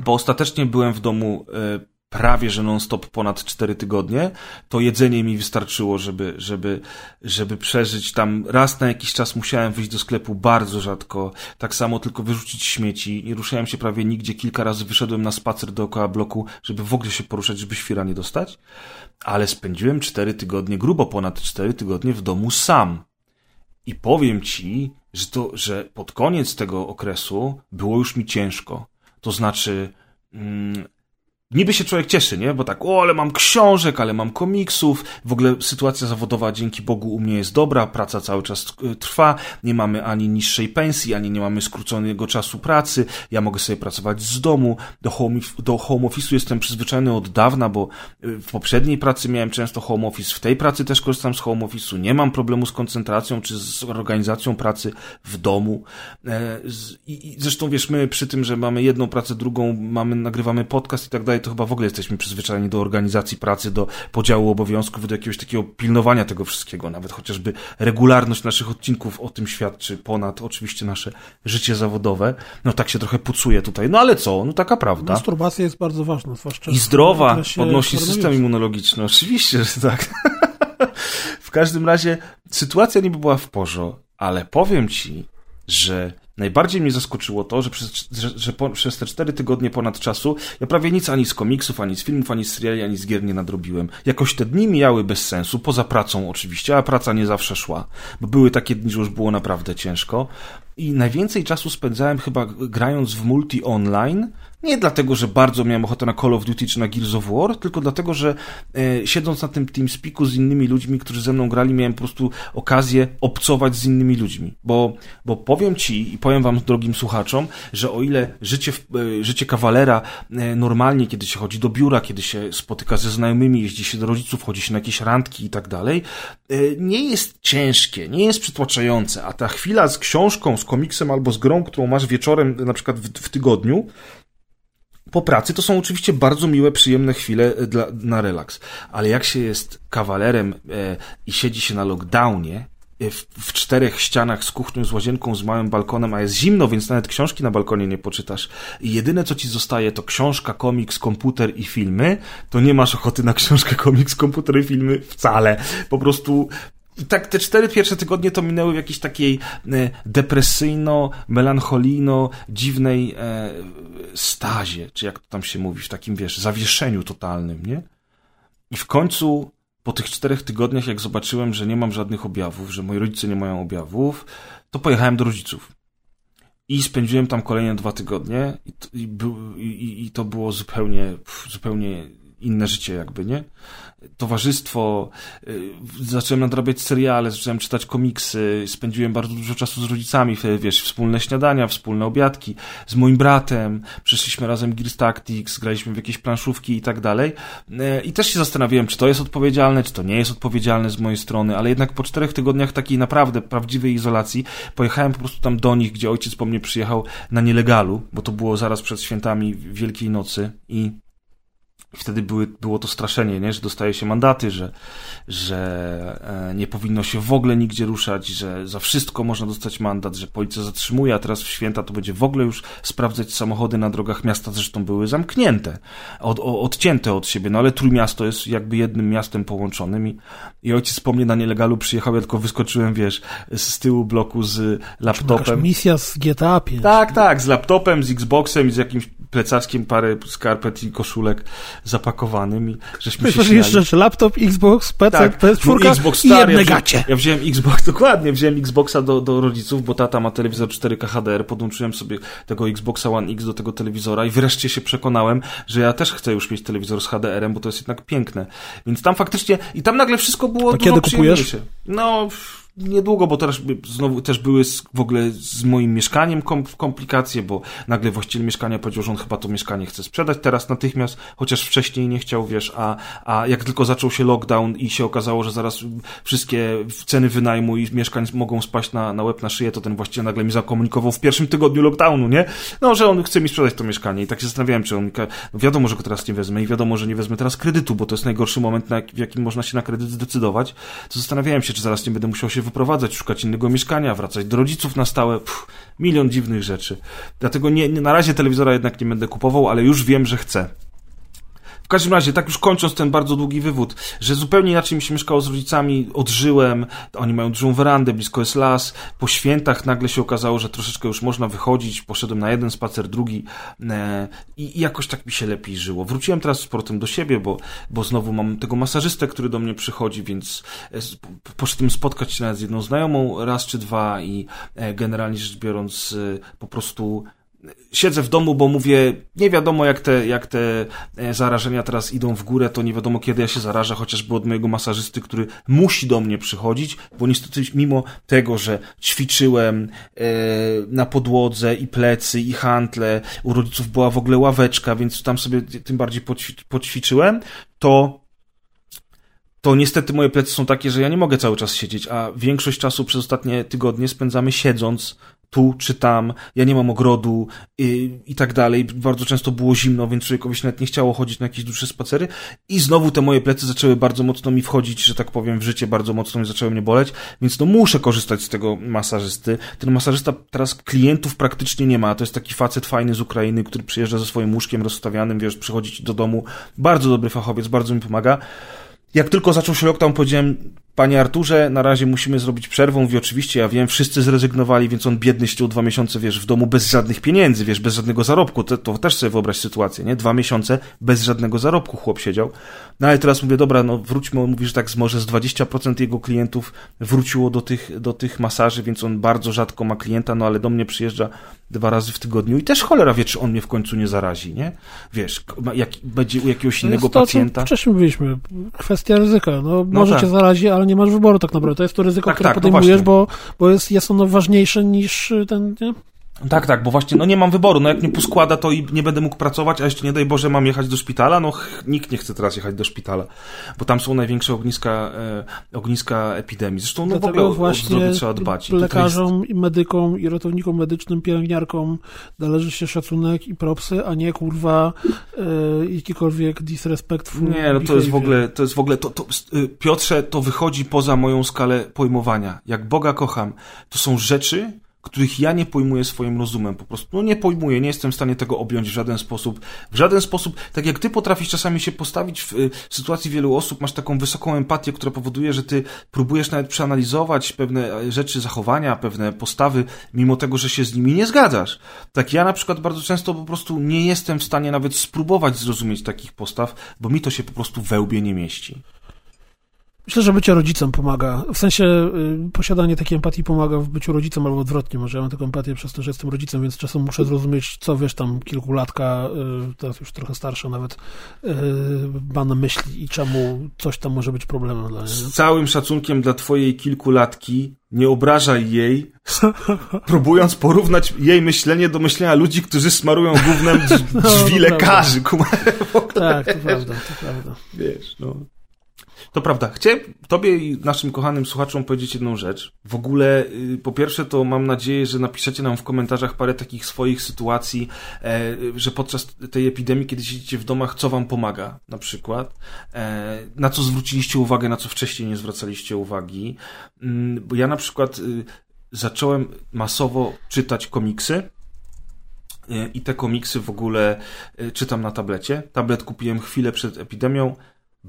bo ostatecznie byłem w domu y, prawie że non-stop ponad 4 tygodnie, to jedzenie mi wystarczyło, żeby, żeby, żeby przeżyć tam. Raz na jakiś czas musiałem wyjść do sklepu bardzo rzadko, tak samo tylko wyrzucić śmieci. Nie ruszałem się prawie nigdzie, kilka razy wyszedłem na spacer dookoła bloku, żeby w ogóle się poruszać, żeby świra nie dostać. Ale spędziłem 4 tygodnie, grubo ponad 4 tygodnie w domu sam. I powiem ci, że to, że pod koniec tego okresu było już mi ciężko. To znaczy, mm, niby się człowiek cieszy, nie? Bo tak, o, ale mam książek, ale mam komiksów, w ogóle sytuacja zawodowa dzięki Bogu u mnie jest dobra, praca cały czas y, trwa, nie mamy ani niższej pensji, ani nie mamy skróconego czasu pracy, ja mogę sobie pracować z domu, do home, do home office'u jestem przyzwyczajony od dawna, bo y, w poprzedniej pracy miałem często home office, w tej pracy też korzystam z home office'u, nie mam problemu z koncentracją czy z organizacją pracy w domu. E, I zresztą wiesz, my przy tym, że mamy jedną pracę, drugą, mamy, nagrywamy podcast i tak dalej, to chyba w ogóle jesteśmy przyzwyczajeni do organizacji pracy, do podziału obowiązków, do jakiegoś takiego pilnowania tego wszystkiego. Nawet chociażby regularność naszych odcinków o tym świadczy, ponad oczywiście nasze życie zawodowe. No tak się trochę pucuje tutaj. No ale co? No taka prawda. Masturbacja jest bardzo ważna, zwłaszcza I zdrowa, podnosi system immunologiczny. Oczywiście, że tak. <laughs> w każdym razie sytuacja niby była w porządku, ale powiem ci, że Najbardziej mnie zaskoczyło to, że przez, że, że po, przez te cztery tygodnie ponad czasu ja prawie nic ani z komiksów, ani z filmów, ani z seriali, ani z gier nie nadrobiłem. Jakoś te dni mijały bez sensu, poza pracą oczywiście, a praca nie zawsze szła, bo były takie dni, że już było naprawdę ciężko. I najwięcej czasu spędzałem chyba grając w multi online, nie dlatego, że bardzo miałem ochotę na Call of Duty czy na Gears of War, tylko dlatego, że e, siedząc na tym TeamSpeaku z innymi ludźmi, którzy ze mną grali, miałem po prostu okazję obcować z innymi ludźmi. Bo, bo powiem ci i powiem wam, drogim słuchaczom, że o ile życie, e, życie kawalera e, normalnie, kiedy się chodzi do biura, kiedy się spotyka ze znajomymi, jeździ się do rodziców, chodzi się na jakieś randki i tak dalej, e, nie jest ciężkie, nie jest przytłaczające, a ta chwila z książką, z komiksem albo z grą, którą masz wieczorem, na przykład w, w tygodniu, po pracy to są oczywiście bardzo miłe, przyjemne chwile e, dla, na relaks. Ale jak się jest kawalerem e, i siedzi się na lockdownie, e, w, w, czterech ścianach z kuchnią, z łazienką, z małym balkonem, a jest zimno, więc nawet książki na balkonie nie poczytasz. I jedyne, co ci zostaje, to książka, komiks, komputer i filmy, to nie masz ochoty na książkę, komiks, komputer i filmy wcale. Po prostu i tak te cztery pierwsze tygodnie to minęły w jakiejś takiej e, depresyjno, melancholijno, dziwnej e, stazie, czy jak to tam się mówi, w takim, wiesz, zawieszeniu totalnym, nie? I w końcu, po tych czterech tygodniach, jak zobaczyłem, że nie mam żadnych objawów, że moi rodzice nie mają objawów, to pojechałem do rodziców. I spędziłem tam kolejne dwa tygodnie i, i, i, i to było zupełnie, zupełnie inne życie jakby, nie? Towarzystwo, y, zacząłem nadrabiać seriale, zacząłem czytać komiksy, spędziłem bardzo dużo czasu z rodzicami, wiesz, wspólne śniadania, wspólne obiadki, z moim bratem, przeszliśmy razem Gears Tactics, graliśmy w jakieś planszówki i tak dalej. Y, I też się zastanawiałem, czy to jest odpowiedzialne, czy to nie jest odpowiedzialne z mojej strony, ale jednak po czterech tygodniach takiej naprawdę prawdziwej izolacji pojechałem po prostu tam do nich, gdzie ojciec po mnie przyjechał na nielegalu, bo to było zaraz przed świętami Wielkiej Nocy i wtedy były, było to straszenie, nie? że dostaje się mandaty, że, że e, nie powinno się w ogóle nigdzie ruszać, że za wszystko można dostać mandat, że policja zatrzymuje, a teraz w święta to będzie w ogóle już sprawdzać samochody na drogach miasta, zresztą były zamknięte, od, odcięte od siebie, no ale Trójmiasto jest jakby jednym miastem połączonym i, i ojciec po mnie na nielegalu przyjechał, ja tylko wyskoczyłem, wiesz, z tyłu bloku z laptopem. misja z GTA 5. Tak, tak, z laptopem, z Xboxem i z jakimś plecaczkiem, parę skarpet i koszulek zapakowanym i żeśmy się śmiali. rzeczy, laptop, Xbox, PC, tak, PS4 no, Xbox i jedne ja gacie. Ja wziąłem Xbox, <laughs> dokładnie, wziąłem Xboxa do, do rodziców, bo tata ma telewizor 4K HDR, podłączyłem sobie tego Xboxa One X do tego telewizora i wreszcie się przekonałem, że ja też chcę już mieć telewizor z HDR-em, bo to jest jednak piękne. Więc tam faktycznie, i tam nagle wszystko było To kiedy kupujesz? No niedługo, bo teraz znowu też były w ogóle z moim mieszkaniem komplikacje, bo nagle właściciel mieszkania powiedział, że on chyba to mieszkanie chce sprzedać teraz natychmiast, chociaż wcześniej nie chciał, wiesz, a, a jak tylko zaczął się lockdown i się okazało, że zaraz wszystkie ceny wynajmu i mieszkań mogą spaść na, na łeb na szyję, to ten właściciel nagle mi zakomunikował w pierwszym tygodniu lockdownu, nie? No, że on chce mi sprzedać to mieszkanie i tak się zastanawiałem, czy on, no wiadomo, że go teraz nie wezmę i wiadomo, że nie wezmę teraz kredytu, bo to jest najgorszy moment, na, w jakim można się na kredyt zdecydować, to zastanawiałem się, czy zaraz nie będę musiał się wyprowadzać, szukać innego mieszkania, wracać do rodziców na stałe, milion dziwnych rzeczy. Dlatego nie, nie, na razie telewizora jednak nie będę kupował, ale już wiem, że chcę. W każdym razie, tak już kończąc ten bardzo długi wywód, że zupełnie inaczej mi się mieszkało z rodzicami, odżyłem, oni mają dużą werandę, blisko jest las, po świętach nagle się okazało, że troszeczkę już można wychodzić, poszedłem na jeden spacer, drugi e, i, jakoś tak mi się lepiej żyło. Wróciłem teraz z portem do siebie, bo, bo znowu mam tego masażystę, który do mnie przychodzi, więc e, poszedłem spotkać się nawet z jedną znajomą raz czy dwa i e, generalnie rzecz biorąc e, po prostu siedzę w domu, bo mówię, nie wiadomo jak te, jak te e, zarażenia teraz idą w górę, to nie wiadomo kiedy ja się zarażę, chociażby od mojego masażysty, który musi do mnie przychodzić, bo niestety mimo tego, że ćwiczyłem e, na podłodze i plecy i hantle, u rodziców była w ogóle ławeczka, więc tam sobie tym bardziej poćwiczyłem, to to niestety moje plecy są takie, że ja nie mogę cały czas siedzieć, a większość czasu przez ostatnie tygodnie spędzamy siedząc tu czy tam, ja nie mam ogrodu i, i tak dalej. Bardzo często było zimno, więc człowiekowi się nawet nie chciało chodzić na jakieś dłuższe spacery i znowu te moje plecy zaczęły bardzo mocno mi wchodzić, że tak powiem, w życie, bardzo mocno mi zaczęły mnie boleć, więc no muszę korzystać z tego masażysty. Ten masażysta teraz klientów praktycznie nie ma, to jest taki facet fajny z Ukrainy, który przyjeżdża ze swoim łóżkiem rozstawianym, wiesz, przychodzi do domu, bardzo dobry fachowiec, bardzo mi pomaga. Jak tylko zaczął się lockdown, powiedziałem, Panie Arturze, na razie musimy zrobić przerwę. Mówi, oczywiście, ja wiem, wszyscy zrezygnowali, więc on biedny siedział dwa miesiące, wiesz, w domu bez żadnych pieniędzy, wiesz, bez żadnego zarobku. To, to też sobie wyobraź sytuację, nie? Dwa miesiące bez żadnego zarobku chłop siedział. No ale teraz mówię, dobra, no wróćmy, on mówi, że tak może z 20% jego klientów wróciło do tych, do tych masaży, więc on bardzo rzadko ma klienta, no ale do mnie przyjeżdża dwa razy w tygodniu i też cholera wie, czy on mnie w końcu nie zarazi, nie? Wiesz, jak, będzie u jakiegoś innego to, pacjenta. Wcześniej mówiliśmy, kwestia ryzyka. No, no może tak. cię zarazi, ale nie masz wyboru tak naprawdę. To jest to ryzyko, tak, które tak, no podejmujesz, bo, bo jest, jest ono ważniejsze niż ten, nie? Tak, tak, bo właśnie, no nie mam wyboru, no jak mnie poskłada, to i nie będę mógł pracować, a jeszcze nie daj Boże mam jechać do szpitala, no nikt nie chce teraz jechać do szpitala, bo tam są największe ogniska, e, ogniska epidemii. Zresztą no Dlatego w ogóle właśnie o trzeba dbać. lekarzom jest... i medykom i ratownikom medycznym, pielęgniarkom należy się szacunek i propsy, a nie kurwa e, jakikolwiek disrespect. Nie, no to jest w ogóle, to jest w ogóle, to, to, y, Piotrze, to wychodzi poza moją skalę pojmowania. Jak Boga kocham, to są rzeczy, których ja nie pojmuję swoim rozumem. Po prostu, no nie pojmuję, nie jestem w stanie tego objąć w żaden sposób. W żaden sposób, tak jak ty potrafisz czasami się postawić w, y, w sytuacji wielu osób, masz taką wysoką empatię, która powoduje, że ty próbujesz nawet przeanalizować pewne e, rzeczy, zachowania, pewne postawy, mimo tego, że się z nimi nie zgadzasz. Tak ja na przykład bardzo często po prostu nie jestem w stanie nawet spróbować zrozumieć takich postaw, bo mi to się po prostu we łbie nie mieści. Myślę, że bycie rodzicem pomaga. W sensie y, posiadanie takiej empatii pomaga w byciu rodzicem albo odwrotnie. Może ja mam taką empatię przez to, że jestem rodzicem, więc czasem muszę zrozumieć, co wiesz, tam kilkulatka, y, teraz już trochę starsza nawet, y, ma na myśli i czemu coś tam może być problemem dla niej. Z całym szacunkiem dla twojej kilkulatki, nie obrażaj jej, <laughs> próbując porównać jej myślenie do myślenia ludzi, którzy smarują głównym <laughs> drzwi no, lekarzy. Tak, to prawda, to prawda. Wiesz, no. To prawda. Chciałem Tobie i naszym kochanym słuchaczom powiedzieć jedną rzecz. W ogóle, y, po pierwsze, to mam nadzieję, że napiszecie nam w komentarzach parę takich swoich sytuacji, e, że podczas tej epidemii, kiedy siedzicie w domach, co Wam pomaga, na przykład. E, na co zwróciliście uwagę, na co wcześniej nie zwracaliście uwagi. Mm, bo ja na przykład y, zacząłem masowo czytać komiksy. E, I te komiksy w ogóle czytam na tablecie. Tablet kupiłem chwilę przed epidemią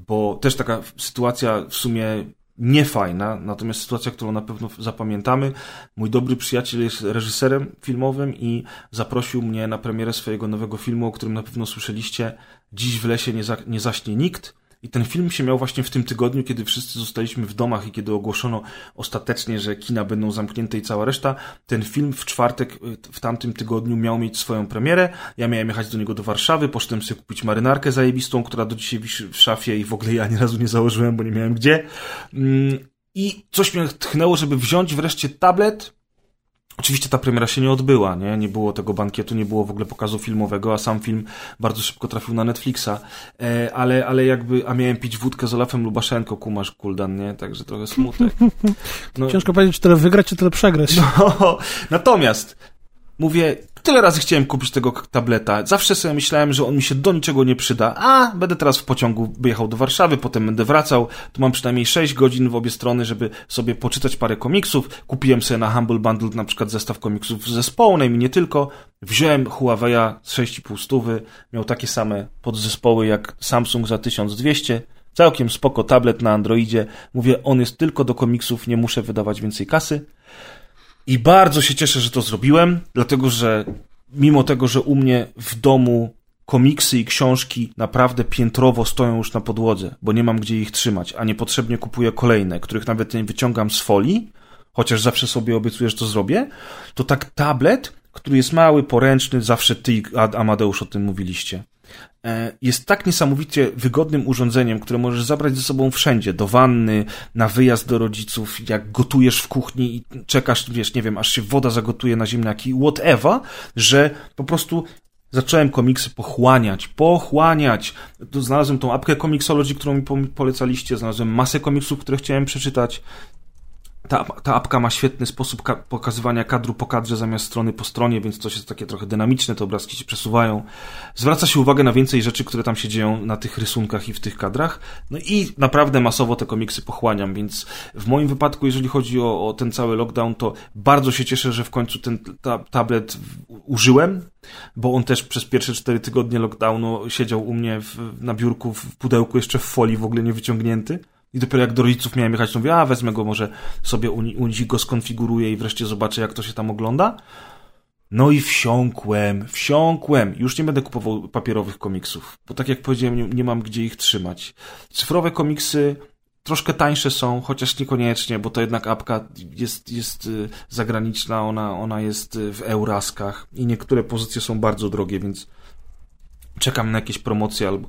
bo też taka sytuacja w sumie niefajna, natomiast sytuacja, którą na pewno zapamiętamy. Mój dobry przyjaciel jest reżyserem filmowym i zaprosił mnie na premierę swojego nowego filmu, o którym na pewno słyszeliście. Dziś w lesie nie, za, nie zaśnie nikt. I ten film się miał właśnie w tym tygodniu, kiedy wszyscy zostaliśmy w domach i kiedy ogłoszono ostatecznie, że kina będą zamknięte i cała reszta. Ten film w czwartek y, w tamtym tygodniu miał mieć swoją premierę. Ja miałem jechać do niego do Warszawy, poszedłem sobie kupić marynarkę zajebistą, która do dzisiaj wisi w szafie i w ogóle ja ani razu nie założyłem, bo nie miałem gdzie. Mm, I coś mnie tchnęło, żeby wziąć wreszcie tablet, Oczywiście ta premiera się nie odbyła, nie? Nie było tego bankietu, nie było w ogóle pokazu filmowego, a sam film bardzo szybko trafił na Netflixa. E, ale, ale jakby, a miałem pić wódkę z Olafem Lubaszenko, kumasz Kuldan, nie? Także trochę smutek. <laughs> No, Ciężko powiedzieć, czy tyle wygrać, czy tyle przegrać. No, <laughs> natomiast mówię, Tyle razy chciałem kupić tego tableta. Zawsze sobie myślałem, że on mi się do niczego nie przyda. A, będę teraz w pociągu jechał do Warszawy, potem będę wracał. Tu mam przynajmniej 6 godzin w obie strony, żeby sobie poczytać parę komiksów. Kupiłem sobie na Humble Bundle na przykład zestaw komiksów z zespołem i nie tylko. Wziąłem Huawei'a z 6,5 stówy. Miał takie same podzespoły jak Samsung za 1200. Całkiem spoko tablet na Androidzie. Mówię, on jest tylko do komiksów, nie muszę wydawać więcej kasy. I bardzo się cieszę, że to zrobiłem, dlatego że mimo tego, że u mnie w domu komiksy i książki naprawdę piętrowo stoją już na podłodze, bo nie mam gdzie ich trzymać, a niepotrzebnie kupuję kolejne, których nawet nie wyciągam z folii, chociaż zawsze sobie obiecuję, że to zrobię, to tak tablet, który jest mały, poręczny, zawsze ty, Amadeusz, o tym mówiliście. E, jest tak niesamowicie wygodnym urządzeniem, które możesz zabrać ze sobą wszędzie, do wanny, na wyjazd do rodziców, jak gotujesz w kuchni i czekasz, wiesz, nie wiem, aż się woda zagotuje na ziemniaki, whatever, że po prostu zacząłem komiksy pochłaniać, pochłaniać. Znalazłem tą apkę Comixology, którą mi polecaliście, znalazłem masę komiksów, które chciałem przeczytać, ta, ta apka ma świetny sposób ka pokazywania kadru po kadrze zamiast strony po stronie, więc to jest takie trochę dynamiczne, te obrazki się przesuwają. Zwraca się uwagę na więcej rzeczy, które tam się dzieją na tych rysunkach i w tych kadrach. No i naprawdę masowo te komiksy pochłaniam, więc w moim wypadku, jeżeli chodzi o, o ten cały lockdown, to bardzo się cieszę, że w końcu ten ta, tablet użyłem, bo on też przez pierwsze cztery tygodnie lockdownu siedział u mnie w, na biurku w pudełku jeszcze w folii w ogóle nie wyciągnięty. I dopiero jak do rodziców miałem jechać, to mówię, a wezmę go, może sobie u, u nich go skonfiguruję i wreszcie zobaczę, jak to się tam ogląda. No i wsiąkłem, wsiąkłem. Już nie będę kupował papierowych komiksów, bo tak jak powiedziałem, nie, nie mam gdzie ich trzymać. Cyfrowe komiksy troszkę tańsze są, chociaż niekoniecznie, bo to jednak apka jest, jest y, zagraniczna, ona, ona jest y, w euraskach i niektóre pozycje są bardzo drogie, więc czekam na jakieś promocje albo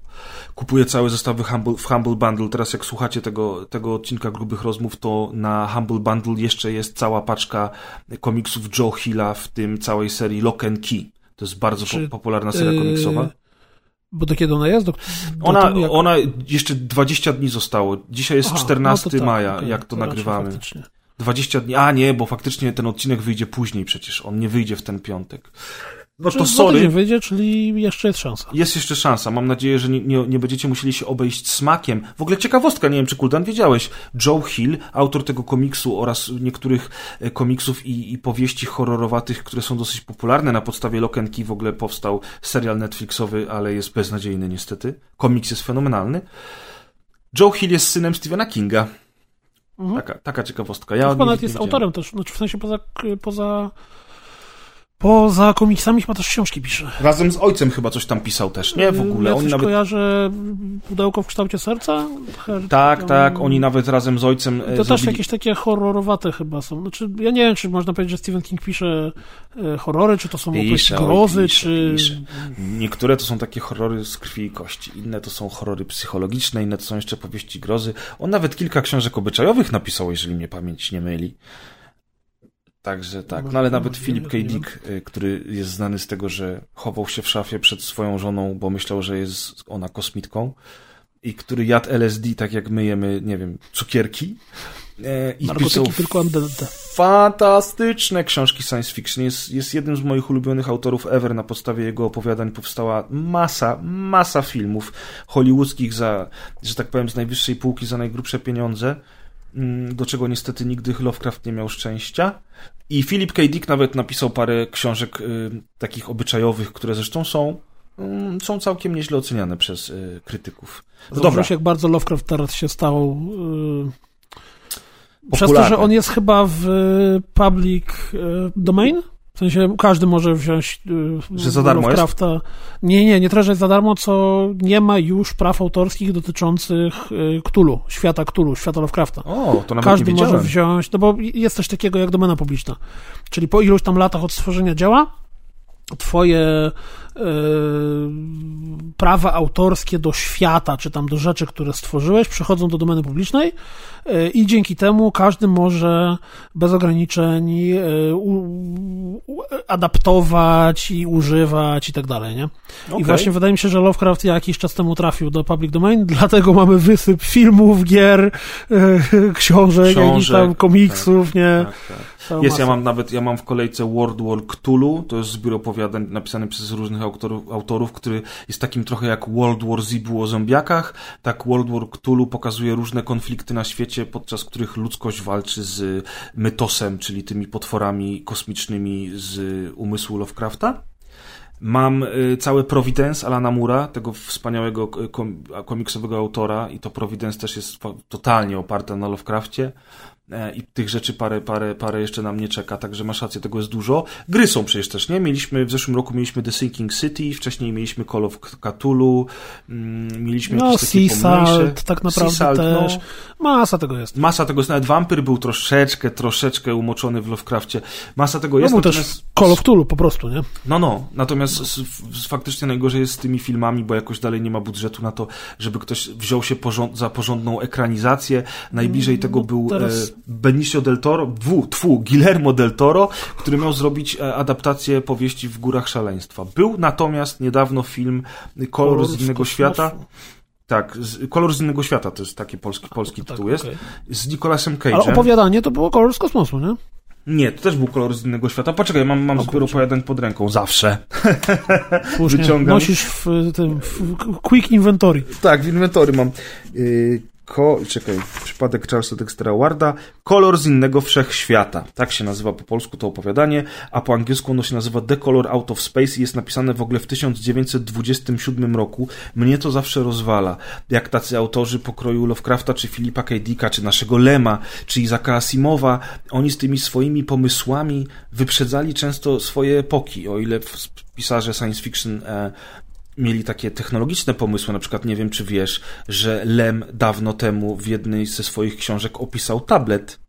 kupuję całe zestawy Humble, w Humble Bundle. Teraz jak słuchacie tego, tego odcinka grubych rozmów, to na Humble Bundle jeszcze jest cała paczka komiksów Joe Hilla, w tym całej serii Lock and Key. To jest bardzo Czy, po, popularna seria yy, komiksowa. Bo do kiedy ona jest? Do, do ona, jak... ona jeszcze 20 dni zostało. Dzisiaj jest Aha, 14 no tak, maja, okay, jak to, to nagrywamy. 20 dni. A nie, bo faktycznie ten odcinek wyjdzie później przecież. On nie wyjdzie w ten piątek. No to sorry. nie wyjdzie, czyli jeszcze jest szansa. Jest jeszcze szansa. Mam nadzieję, że nie, nie, nie, będziecie musieli się obejść smakiem. W ogóle ciekawostka, nie wiem czy Kuldan wiedziałeś. Joe Hill, autor tego komiksu oraz niektórych e, komiksów i, i powieści horrorowatych, które są dosyć popularne. Na podstawie Lokenki w ogóle powstał serial Netflixowy, ale jest beznadziejny niestety. Komiks jest fenomenalny. Joe Hill jest synem Stephena Kinga. Mhm. Taka, taka ciekawostka. Ja ponad jest autorem też, znaczy w sensie poza, poza Poza komiksami chyba też książki pisze. Razem z ojcem chyba coś tam pisał też, nie? W ogóle. Ja oni nawet... kojarzę Pudełko w kształcie serca? Her... Tak, tak. Oni nawet razem z ojcem To zrobili... też jakieś takie horrorowate chyba są. Znaczy, ja nie wiem, czy można powiedzieć, że Stephen King pisze e, horrory, czy to są pisze, grozy, pisze, czy... Pisze. Niektóre to są takie horrory z krwi i kości. Inne to są horrory psychologiczne, inne to są jeszcze powieści grozy. On nawet kilka książek obyczajowych napisał, jeżeli mnie pamięć nie myli. Także tak, no ale nawet Philip K. Dick, y, który jest znany z tego, że chował się w szafie przed swoją żoną, bo myślał, że jest ona kosmitką i który jadł LSD tak jak my jemy, nie wiem, cukierki e, i pisał tylko fantastyczne książki science fiction. Jest, jest jednym z moich ulubionych autorów ever. Na podstawie jego opowiadań powstała masa, masa filmów hollywoodzkich za, że tak powiem, z najwyższej półki za najgrubsze pieniądze. Mm, do czego niestety nigdy Lovecraft nie miał szczęścia. I Philip K. Dick nawet napisał parę książek y, takich obyczajowych, które zresztą są, y, są całkiem nieźle oceniane przez y, krytyków. No dobra. jak bardzo Lovecraft teraz się stał y, przez to, że on jest chyba w public y, domain? W sensie każdy może wziąć y, że za darmo Lovecrafta. Jest? Nie, nie, nie tyle, że za darmo, co nie ma już praw autorskich dotyczących y, Cthulhu, świata Cthulhu, świata Lovecrafta. O, to nawet Każdy może wziąć, no bo jest coś takiego jak domena publiczna. Czyli po iluś tam latach od stworzenia dzieła, twoje prawa autorskie do świata, czy tam do rzeczy, które stworzyłeś, przechodzą do domeny publicznej yy, i dzięki temu każdy może bez ograniczeń yy, adaptować i używać i tak dalej, nie? Okay. I właśnie wydaje mi się, że Lovecraft jakiś czas temu trafił do public domain, dlatego mamy wysyp filmów, gier, książek, książek tam komiksów, tak, nie? Tak, tak. Jest, ja mam nawet, ja mam w kolejce World War Cthulhu, to jest zbiór opowiadań napisany przez różnych autorów, autorów, który jest takim trochę jak World War Z było o zombiakach, tak World War Cthulhu pokazuje różne konflikty na świecie, podczas których ludzkość walczy z mytosem, czyli tymi potworami kosmicznymi z umysłu Lovecrafta. Mam y, całe Providence Alana Mura, tego wspaniałego komiksowego autora i to Providence też jest totalnie oparte na Lovecraftie. E, i tych rzeczy parę, parę, parę jeszcze nam nie czeka, także masz rację, tego jest dużo. Gry są przecież też, nie? Mieliśmy, w zeszłym roku mieliśmy The Sinking City, wcześniej mieliśmy Call of Cthulhu, mm, mieliśmy no, jakieś takie Salt, tak naprawdę Salt, też. No. Masa tego jest. Masa tego jest, nawet Vampyr był troszeczkę, troszeczkę umoczony w Lovecraftie. Masa tego no, jest. No był natomiast... też Call of Cthulhu po prostu, nie? No, no. Natomiast faktycznie najgorzej jest z tymi filmami, bo jakoś dalej nie ma budżetu na to, żeby ktoś wziął się porząd za porządną ekranizację. Najbliżej mm, tego no, był teraz... Benicio del Toro, dwu, tfu, Guillermo del Toro, który miał zrobić e, adaptację powieści w Górach Szaleństwa. Był natomiast niedawno film Kolor, Kolor z innego świata. Tak, z, Kolor z innego świata to jest taki polski, polski tytuł tak, jest. Okay. Z Nicolasem Cage'em. Ale opowiadanie to było Kolor z kosmosu, nie? Nie, to też był kolor z innego świata. Poczekaj, mam, mam zbiór opowiadań pod ręką. Zawsze. <laughs> Słusznie. Wyciągam. Nosisz w tym w quick inventory. Tak, w inventory mam. Yy, Ko, czekaj, przypadek Charlesa Dextera Warda, Kolor z innego wszechświata. Tak się nazywa po polsku to opowiadanie, a po angielsku ono się nazywa The Color Out of Space i jest napisane w ogóle w 1927 roku. Mnie to zawsze rozwala. Jak tacy autorzy pokroju Lovecrafta, czy Filipa K. Dicka, czy naszego Lema, czy Izaka Asimowa, oni z tymi swoimi pomysłami wyprzedzali często swoje epoki, o ile pisarze science fiction e, mieli takie technologiczne pomysły, na przykład nie wiem, czy wiesz, że Lem dawno temu w jednej ze swoich książek opisał tablet.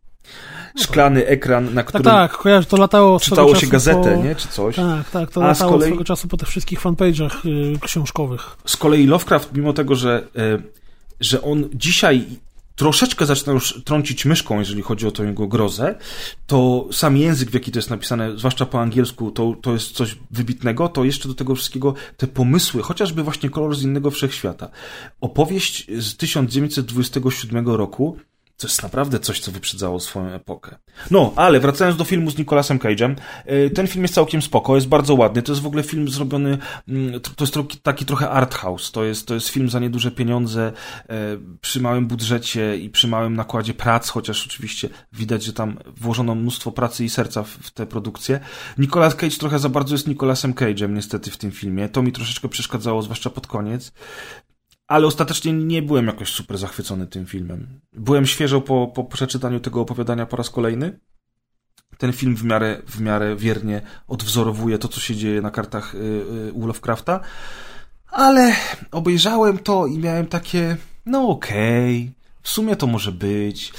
szklany ekran, na Tak, którym tak, kojarzę, to latało czytało się gazetę, po... nie? Czy coś. Tak, tak, to A z latało kolei- swego czasu po tych wszystkich fanpage'ach y, książkowych. Z kolei Lovecraft, mimo tego, że, e, że on dzisiaj troszeczkę zaczyna już trącić myszką, jeżeli chodzi o tą jego grozę, to sam język, w jaki to jest napisane, zwłaszcza po angielsku, to, to jest coś wybitnego, to jeszcze do tego wszystkiego te pomysły, chociażby właśnie kolor z innego wszechświata. Opowieść z 1927 roku, to jest naprawdę coś, co wyprzedzało swoją epokę. No, ale wracając do filmu z Nicolasem Cage'em, y, ten film jest całkiem spoko, jest bardzo ładny, to jest w ogóle film zrobiony, mm, to jest taki trochę art house, to jest, to jest film za nieduże pieniądze, e, przy małym budżecie i przy małym nakładzie prac, chociaż oczywiście widać, że tam włożono mnóstwo pracy i serca w, w tę produkcję. Nicolas Cage trochę za bardzo jest Nicolasem Cage'em niestety w tym filmie, to mi troszeczkę przeszkadzało, zwłaszcza pod koniec. Ale ostatecznie nie byłem jakoś super zachwycony tym filmem. Byłem świeżo po, po przeczytaniu tego opowiadania po raz kolejny. Ten film w miarę, w miarę wiernie odwzorowuje to, co się dzieje na kartach y, y, u Lovecrafta. Ale obejrzałem to i miałem takie, no okej, w sumie to może być.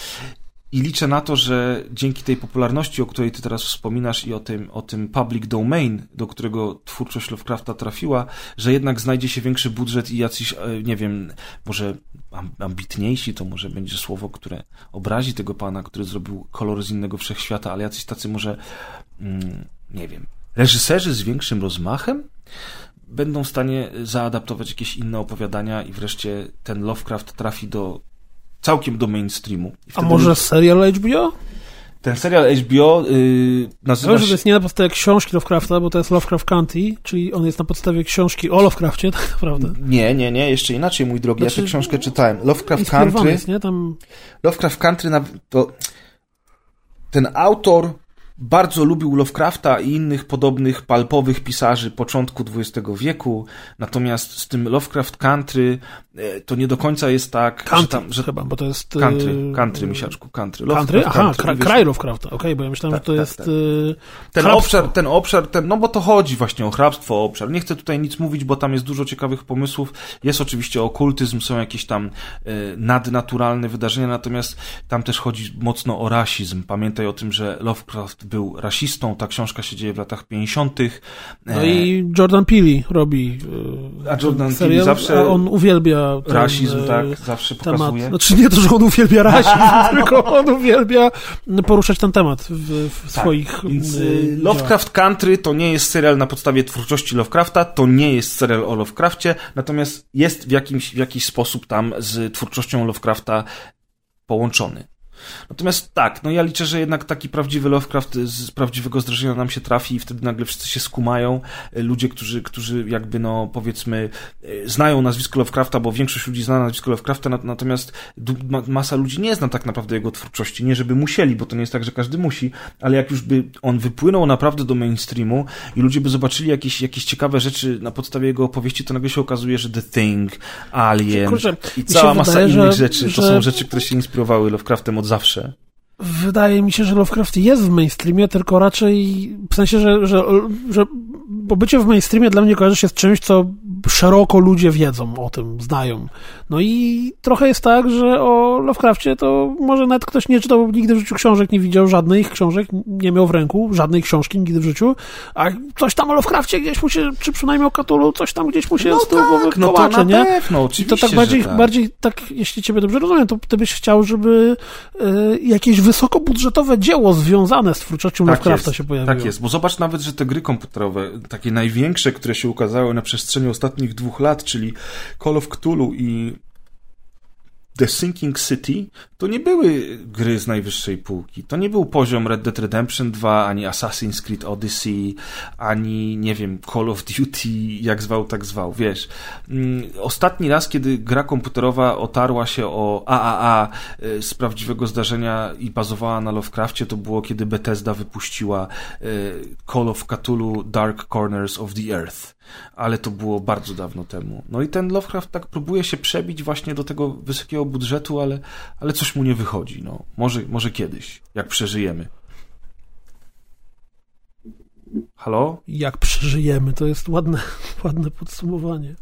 I liczę na to, że dzięki tej popularności, o której ty teraz wspominasz i o tym, o tym public domain, do którego twórczość Lovecrafta trafiła, że jednak znajdzie się większy budżet i jacyś, e, nie wiem, może am- ambitniejsi, to może będzie słowo, które obrazi tego pana, który zrobił kolor z innego wszechświata, ale jacyś tacy może, mm, nie wiem, reżyserzy z większym rozmachem będą w stanie zaadaptować jakieś inne opowiadania i wreszcie ten Lovecraft trafi do całkiem do mainstreamu. A może serial HBO? ten serial HBO yy, nazywa że to się... jest nie na podstawie książki Lovecrafta, bo to jest Lovecraft County, czyli on jest na podstawie książki o Lovecrafcie, <laughs> tak naprawdę. Nie, nie, nie, jeszcze inaczej, mój drogi. Ja Znaczy, tę książkę czytałem. Lovecraft Country. jest, nie? Tam Lovecraft Country, na- to ten autor bardzo lubił Lovecrafta i innych podobnych palpowych pisarzy początku XX wieku, natomiast z tym Lovecraft Country e, to nie do końca jest tak, że Country tam, że chyba, bo to jest... country, y, country, misiaczku, country. Country? Aha, Country, kra, wiesz, kraj Lovecrafta, okej, bo ja myślałem, Tak, że to tak, jest... tak. y, Ten hrabstwo. obszar, ten obszar, ten, no bo to chodzi właśnie o hrabstwo, o obszar. Nie chcę tutaj nic mówić, bo tam jest dużo ciekawych pomysłów. Jest oczywiście okultyzm, są jakieś tam e, nadnaturalne wydarzenia, natomiast tam też chodzi mocno o rasizm. Pamiętaj o tym, że Lovecraft był rasistą, ta książka się dzieje w latach 50. No i Jordan Peele robi y, A Jordan Peele serial, zawsze a on uwielbia ten, rasizm, y, tak, zawsze temat. pokazuje. Znaczy nie to, że on uwielbia <laughs> rasizm, tylko on uwielbia poruszać ten temat w, w swoich Tak, Więc y, y, dziełach. Lovecraft Country to nie jest serial na podstawie twórczości Lovecrafta, to nie jest serial o Lovecrafcie, natomiast jest w, jakimś, w jakiś sposób tam z twórczością Lovecrafta połączony. Natomiast tak, no ja liczę, że jednak taki prawdziwy Lovecraft z prawdziwego zdarzenia nam się trafi i wtedy nagle wszyscy się skumają. Y, Ludzie, którzy, którzy jakby no powiedzmy y, znają nazwisko Lovecrafta, bo większość ludzi zna nazwisko Lovecrafta, nat- natomiast masa ludzi nie zna tak naprawdę jego twórczości. Nie żeby musieli, bo to nie jest tak, że każdy musi, ale jak już by on wypłynął naprawdę do mainstreamu i ludzie by zobaczyli jakieś, jakieś ciekawe rzeczy na podstawie jego opowieści, to nagle się okazuje, że The Thing, Alien Kurczę, i cała masa wydaje, innych że- rzeczy, to że- są rzeczy, które się inspirowały Lovecraftem od zawsze. Wydaje mi się, że Lovecraft jest w mainstreamie, tylko raczej w sensie, że, że, że bo bycie w mainstreamie dla mnie kojarzy się z czymś, co szeroko ludzie wiedzą o tym, znają. No i trochę jest tak, że o Lovecraftie to może nawet ktoś nie czytał nigdy w życiu książek, nie widział żadnych książek, nie miał w ręku żadnej książki nigdy w życiu, a coś tam o Lovecraftie gdzieś mu się, czy przynajmniej o Cthulhu, coś tam gdzieś mu się z tyłu głowy no to kołacze, na nie? pewno, I to tak bardziej, tak. bardziej tak, jeśli ciebie dobrze rozumiem, to ty byś chciał, żeby e, jakieś wysokobudżetowe dzieło związane z twórczością Tak Lovecrafta jest, się pojawiło. Tak jest, bo zobacz nawet, że te gry komputerowe, takie największe, które się ukazały na przestrzeni ostatnich dwóch lat, czyli Call of Cthulhu i The Sinking City, to nie były gry z najwyższej półki. To nie był poziom Red Dead Redemption 2, ani Assassin's Creed Odyssey, ani, nie wiem, Call of Duty, jak zwał, tak zwał, wiesz. Mm, Ostatni raz, kiedy gra komputerowa otarła się o AAA y, z prawdziwego zdarzenia i bazowała na Lovecraftie, to było, kiedy Bethesda wypuściła y, Call of Cthulhu Dark Corners of the Earth. Ale to było bardzo dawno temu. No i ten Lovecraft tak próbuje się przebić właśnie do tego wysokiego budżetu, ale, ale coś mu nie wychodzi. No. Może, może kiedyś, jak przeżyjemy. Halo? Jak przeżyjemy, to jest ładne, <laughs> ładne podsumowanie.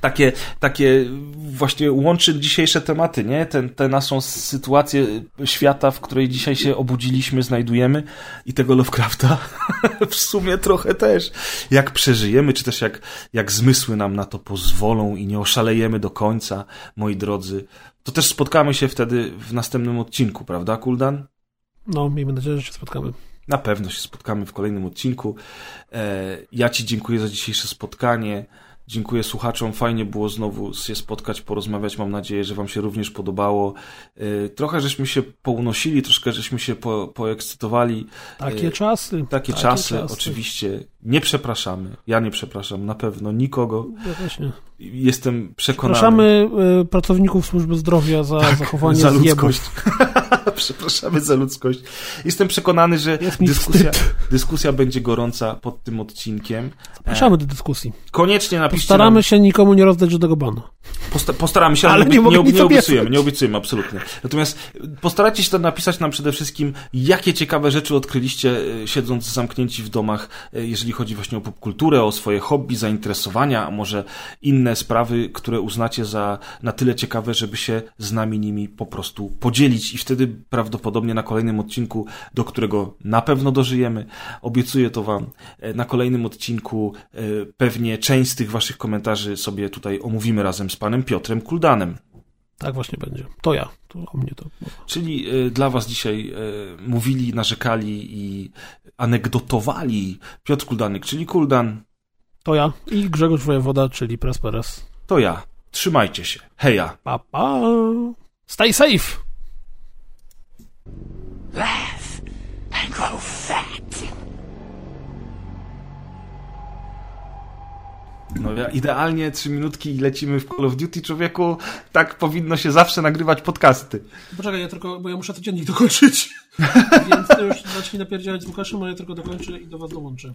Takie, takie właśnie łączy dzisiejsze tematy, nie? Te, te naszą sytuację świata, w której dzisiaj się obudziliśmy, znajdujemy i tego Lovecrafta <laughs> w sumie trochę też. Jak przeżyjemy, czy też jak, jak zmysły nam na to pozwolą i nie oszalejemy do końca, moi drodzy, to też spotkamy się wtedy w następnym odcinku, prawda, Kuldan? No, miejmy nadzieję, że się spotkamy. Na pewno się spotkamy w kolejnym odcinku. E, ja Ci dziękuję za dzisiejsze spotkanie. Dziękuję słuchaczom. Fajnie było znowu się spotkać, porozmawiać. Mam nadzieję, że Wam się również podobało. E, trochę żeśmy się pounosili, troszkę żeśmy się po, poekscytowali. Takie czasy. Takie, takie czasy, czasy, oczywiście. Nie przepraszamy. Ja nie przepraszam, na pewno nikogo. Ja właśnie. Jestem przekonany. Przepraszamy y, pracowników służby zdrowia za tak, zachowanie za ludzkość. <laughs> Przepraszamy za ludzkość. Jestem przekonany, że dyskusja, dyskusja będzie gorąca pod tym odcinkiem. Zapraszamy do dyskusji. Koniecznie napiszcie Postaramy nam... się nikomu nie rozdać żadnego bana. Posta postaramy się, ale, ale nie, nie, nie, nie obiecujemy, nie obiecujemy, absolutnie. Natomiast postarajcie się tam napisać nam przede wszystkim, jakie ciekawe rzeczy odkryliście e, siedząc zamknięci w domach, e, jeżeli chodzi właśnie o popkulturę, o swoje hobby, zainteresowania, a może inne sprawy, które uznacie za na tyle ciekawe, żeby się z nami nimi po prostu podzielić i wtedy prawdopodobnie na kolejnym odcinku, do którego na pewno dożyjemy, obiecuję to wam, e, na kolejnym odcinku pewnie część z tych waszych komentarzy sobie tutaj omówimy razem z panem Piotrem Kuldanem. Tak właśnie będzie. To ja. To o mnie to. Czyli y, dla was dzisiaj y, mówili, narzekali i anegdotowali Piotr Kuldanek, czyli Kuldan. To ja. I Grzegorz Wojewoda, czyli Presperes. To ja. Trzymajcie się. Heja. Pa, pa. Stay safe. Laugh and grow fat. No idealnie trzy minutki i lecimy w Call of Duty, człowieku. Tak powinno się zawsze nagrywać podcasty. Poczekaj, ja tylko, bo ja muszę codziennie dokończyć. <laughs> Więc ty już zacznij napierdzielać z Łukaszem, a ja tylko dokończę i do was dołączę.